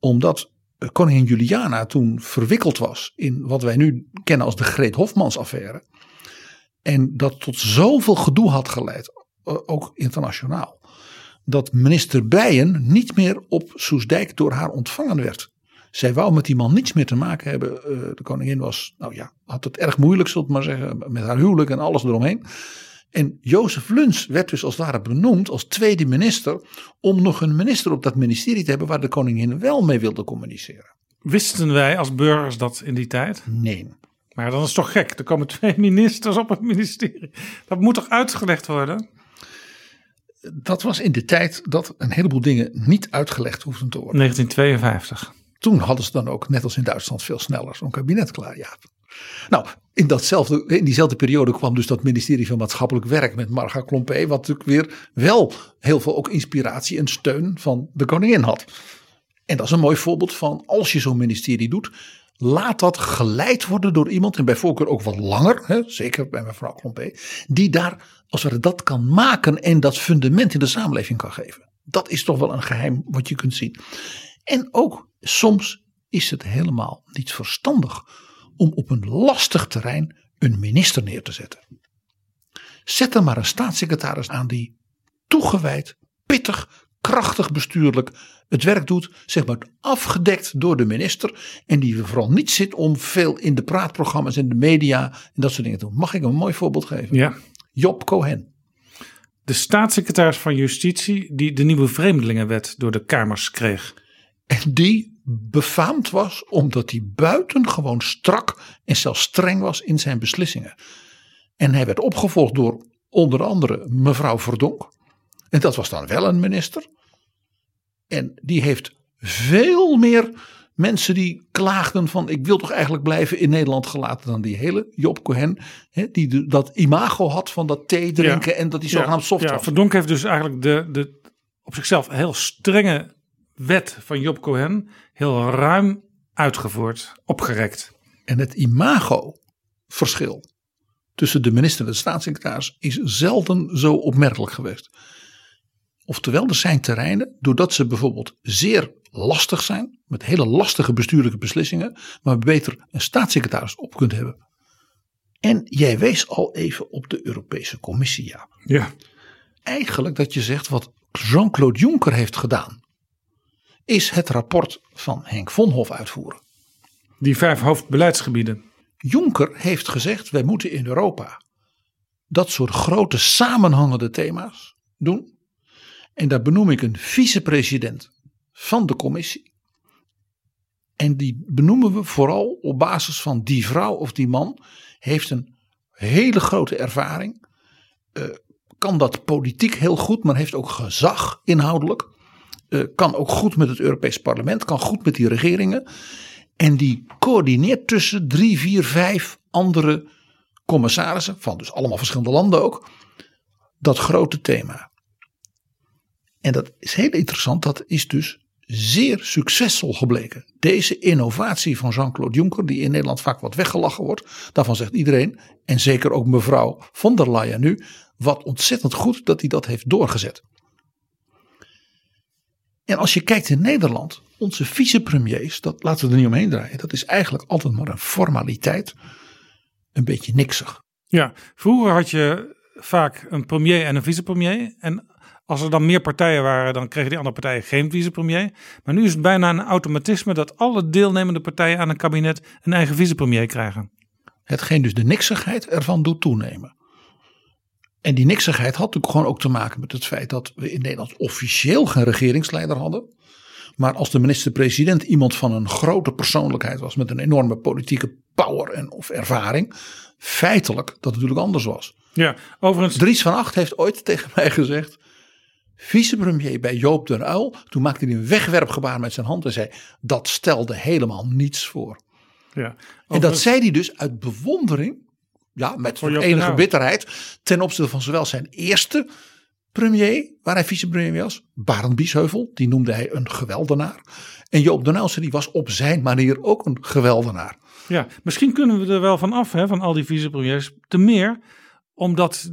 omdat koningin Juliana toen verwikkeld was in wat wij nu kennen als de Greet Hofmans affaire. En dat tot zoveel gedoe had geleid, ook internationaal. Dat minister Bijen niet meer op Soesdijk door haar ontvangen werd. Zij wou met die man niets meer te maken hebben. De koningin was, nou ja, had het erg moeilijk, zult maar zeggen, met haar huwelijk en alles eromheen. En Jozef Luns werd dus als het ware benoemd als tweede minister om nog een minister op dat ministerie te hebben waar de koningin wel mee wilde communiceren. Wisten wij als burgers dat in die tijd? Nee. Maar dan is het toch gek, er komen twee ministers op het ministerie. Dat moet toch uitgelegd worden? Dat was in de tijd dat een heleboel dingen niet uitgelegd hoefden te worden. 1952. Toen hadden ze dan ook, net als in Duitsland, veel sneller zo'n kabinet klaar. Ja. Nou, in, datzelfde, in diezelfde periode kwam dus dat ministerie van Maatschappelijk Werk met Marga Klompé, wat natuurlijk weer wel heel veel ook inspiratie en steun van de koningin had. En dat is een mooi voorbeeld van als je zo'n ministerie doet, laat dat geleid worden door iemand, en bij voorkeur ook wat langer, hè, zeker bij mevrouw Klompé, die daar als we dat kan maken en dat fundament in de samenleving kan geven. Dat is toch wel een geheim wat je kunt zien. En ook soms is het helemaal niet verstandig om op een lastig terrein een minister neer te zetten. Zet er maar een staatssecretaris aan die toegewijd, pittig, krachtig bestuurlijk het werk doet, zeg maar afgedekt door de minister en die vooral niet zit om veel in de praatprogramma's en de media en dat soort dingen te doen. Mag ik een mooi voorbeeld geven? Ja. Job Cohen. De staatssecretaris van Justitie die de nieuwe Vreemdelingenwet door de Kamers kreeg. En die befaamd was omdat hij buitengewoon strak en zelfs streng was in zijn beslissingen. En hij werd opgevolgd door onder andere mevrouw Verdonk. En dat was dan wel een minister. En die heeft veel meer Mensen die klaagden van ik wil toch eigenlijk blijven in Nederland gelaten dan die hele Job Cohen. Hè, die de- dat imago had van dat thee drinken en dat die zogenaamd soft ja, was. Verdonk heeft dus eigenlijk de, de op zichzelf heel strenge wet van Job Cohen heel ruim uitgevoerd, opgerekt. En het imago-verschil tussen de minister en de staatssecretaris is zelden zo opmerkelijk geweest. Oftewel, er zijn terreinen, doordat ze bijvoorbeeld zeer lastig zijn, met hele lastige bestuurlijke beslissingen, waar je beter een staatssecretaris op kunt hebben. En jij wees al even op de Europese Commissie, ja. Ja. Eigenlijk dat je zegt wat Jean-Claude Juncker heeft gedaan, is het rapport van Henk Vonhof uitvoeren. Die vijf hoofdbeleidsgebieden. Juncker heeft gezegd: wij moeten in Europa dat soort grote samenhangende thema's doen. En daar benoem ik een vicepresident van de commissie. En die benoemen we vooral op basis van die vrouw of die man heeft een hele grote ervaring. eh, kan dat politiek heel goed, maar heeft ook gezag inhoudelijk. Eh, kan ook goed met het Europees Parlement, kan goed met die regeringen. En die coördineert tussen drie, vier, vijf andere commissarissen, van dus allemaal verschillende landen ook, dat grote thema. En dat is heel interessant, dat is dus zeer succesvol gebleken. Deze innovatie van Jean-Claude Juncker, die in Nederland vaak wat weggelachen wordt, daarvan zegt iedereen, en zeker ook mevrouw von der Leyen nu, wat ontzettend goed dat hij dat heeft doorgezet. En als je kijkt in Nederland, onze vicepremiers, dat laten we er niet omheen draaien, dat is eigenlijk altijd maar een formaliteit, een beetje niksig. Ja, vroeger had je vaak een premier en een vicepremier. En als er dan meer partijen waren, dan kregen die andere partijen geen vicepremier. Maar nu is het bijna een automatisme dat alle deelnemende partijen aan een kabinet een eigen vicepremier krijgen. Hetgeen dus de niksigheid ervan doet toenemen. En die niksigheid had natuurlijk gewoon ook te maken met het feit dat we in Nederland officieel geen regeringsleider hadden. Maar als de minister-president iemand van een grote persoonlijkheid was met een enorme politieke power en of ervaring, feitelijk dat natuurlijk anders was. Ja, overigens. Dries van Acht heeft ooit tegen mij gezegd, vicepremier bij Joop den Uyl, toen maakte hij een wegwerpgebaar met zijn hand en zei, dat stelde helemaal niets voor. Ja, En dat zei hij dus uit bewondering, ja, met enige bitterheid, ten opzichte van zowel zijn eerste premier, waar hij vicepremier was, Barend Biesheuvel, die noemde hij een geweldenaar. En Joop den die was op zijn manier ook een geweldenaar. Ja, misschien kunnen we er wel van af, hè, van al die vicepremiers. Te meer omdat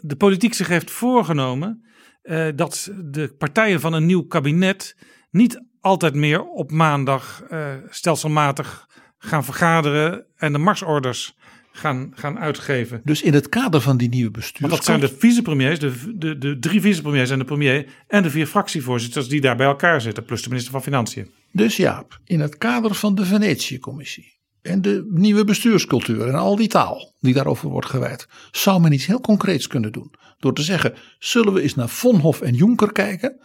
de politiek zich heeft voorgenomen eh, dat de partijen van een nieuw kabinet niet altijd meer op maandag eh, stelselmatig gaan vergaderen en de marsorders gaan, gaan uitgeven. Dus in het kader van die nieuwe bestuurscultuur. dat zijn de vicepremiers, de, de, de drie vicepremiers en de premier en de vier fractievoorzitters die daar bij elkaar zitten, plus de minister van Financiën. Dus Jaap, in het kader van de Venetië-commissie en de nieuwe bestuurscultuur en al die taal die daarover wordt gewijd, zou men iets heel concreets kunnen doen. Door te zeggen, zullen we eens naar Vonhof en Juncker kijken?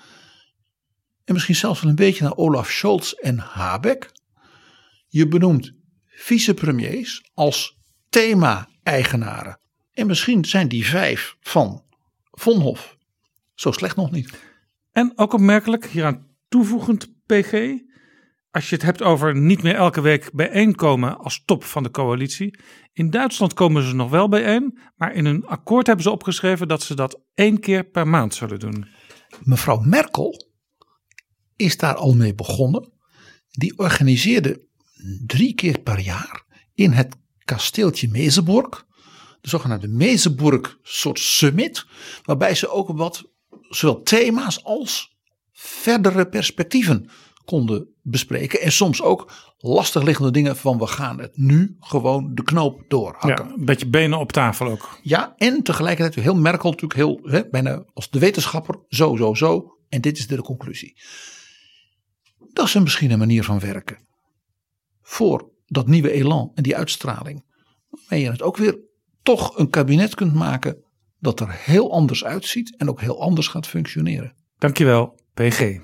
En misschien zelfs wel een beetje naar Olaf Scholz en Habeck. Je benoemt vicepremiers als thema-eigenaren. En misschien zijn die vijf van Vonhof zo slecht nog niet. En ook opmerkelijk, hieraan toevoegend PG, als je het hebt over niet meer elke week bijeenkomen als top van de coalitie. In Duitsland komen ze nog wel bijeen, maar in hun akkoord hebben ze opgeschreven dat ze dat één keer per maand zullen doen. Mevrouw Merkel is daar al mee begonnen. Die organiseerde drie keer per jaar in het kasteeltje Mezenburg, de zogenaamde Mezenburg soort summit, waarbij ze ook wat zowel thema's als verdere perspectieven konden bespreken en soms ook lastig liggende dingen van we gaan het nu gewoon de knoop doorhakken. Ja, een beetje benen op tafel ook. Ja, en tegelijkertijd heel Merkel natuurlijk heel, hè, bijna als de wetenschapper, zo, zo, zo. En dit is de conclusie. Dat is een misschien een manier van werken. Voor dat nieuwe elan en die uitstraling. Waarmee je het ook weer toch een kabinet kunt maken dat er heel anders uitziet en ook heel anders gaat functioneren. Dankjewel, PG.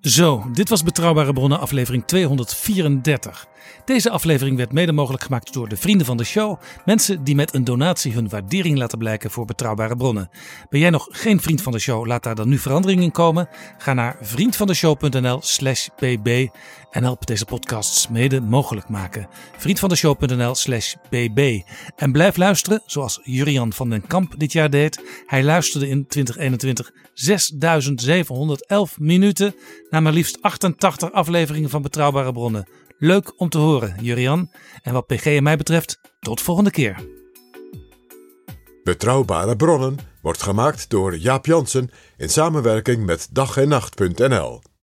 Zo, dit was Betrouwbare Bronnen aflevering 234. Deze aflevering werd mede mogelijk gemaakt door de vrienden van de show. Mensen die met een donatie hun waardering laten blijken voor betrouwbare bronnen. Ben jij nog geen vriend van de show? Laat daar dan nu verandering in komen. Ga naar vriendvandeshow.nl slash bb en help deze podcasts mede mogelijk maken. Vriendvandeshow.nl slash bb. En blijf luisteren zoals Jurian van den Kamp dit jaar deed. Hij luisterde in 2021 6711 minuten naar maar liefst 88 afleveringen van Betrouwbare Bronnen. Leuk om te horen, Jurian. En wat PG en mij betreft, tot volgende keer. Betrouwbare bronnen wordt gemaakt door Jaap Jansen in samenwerking met dag en nacht.nl.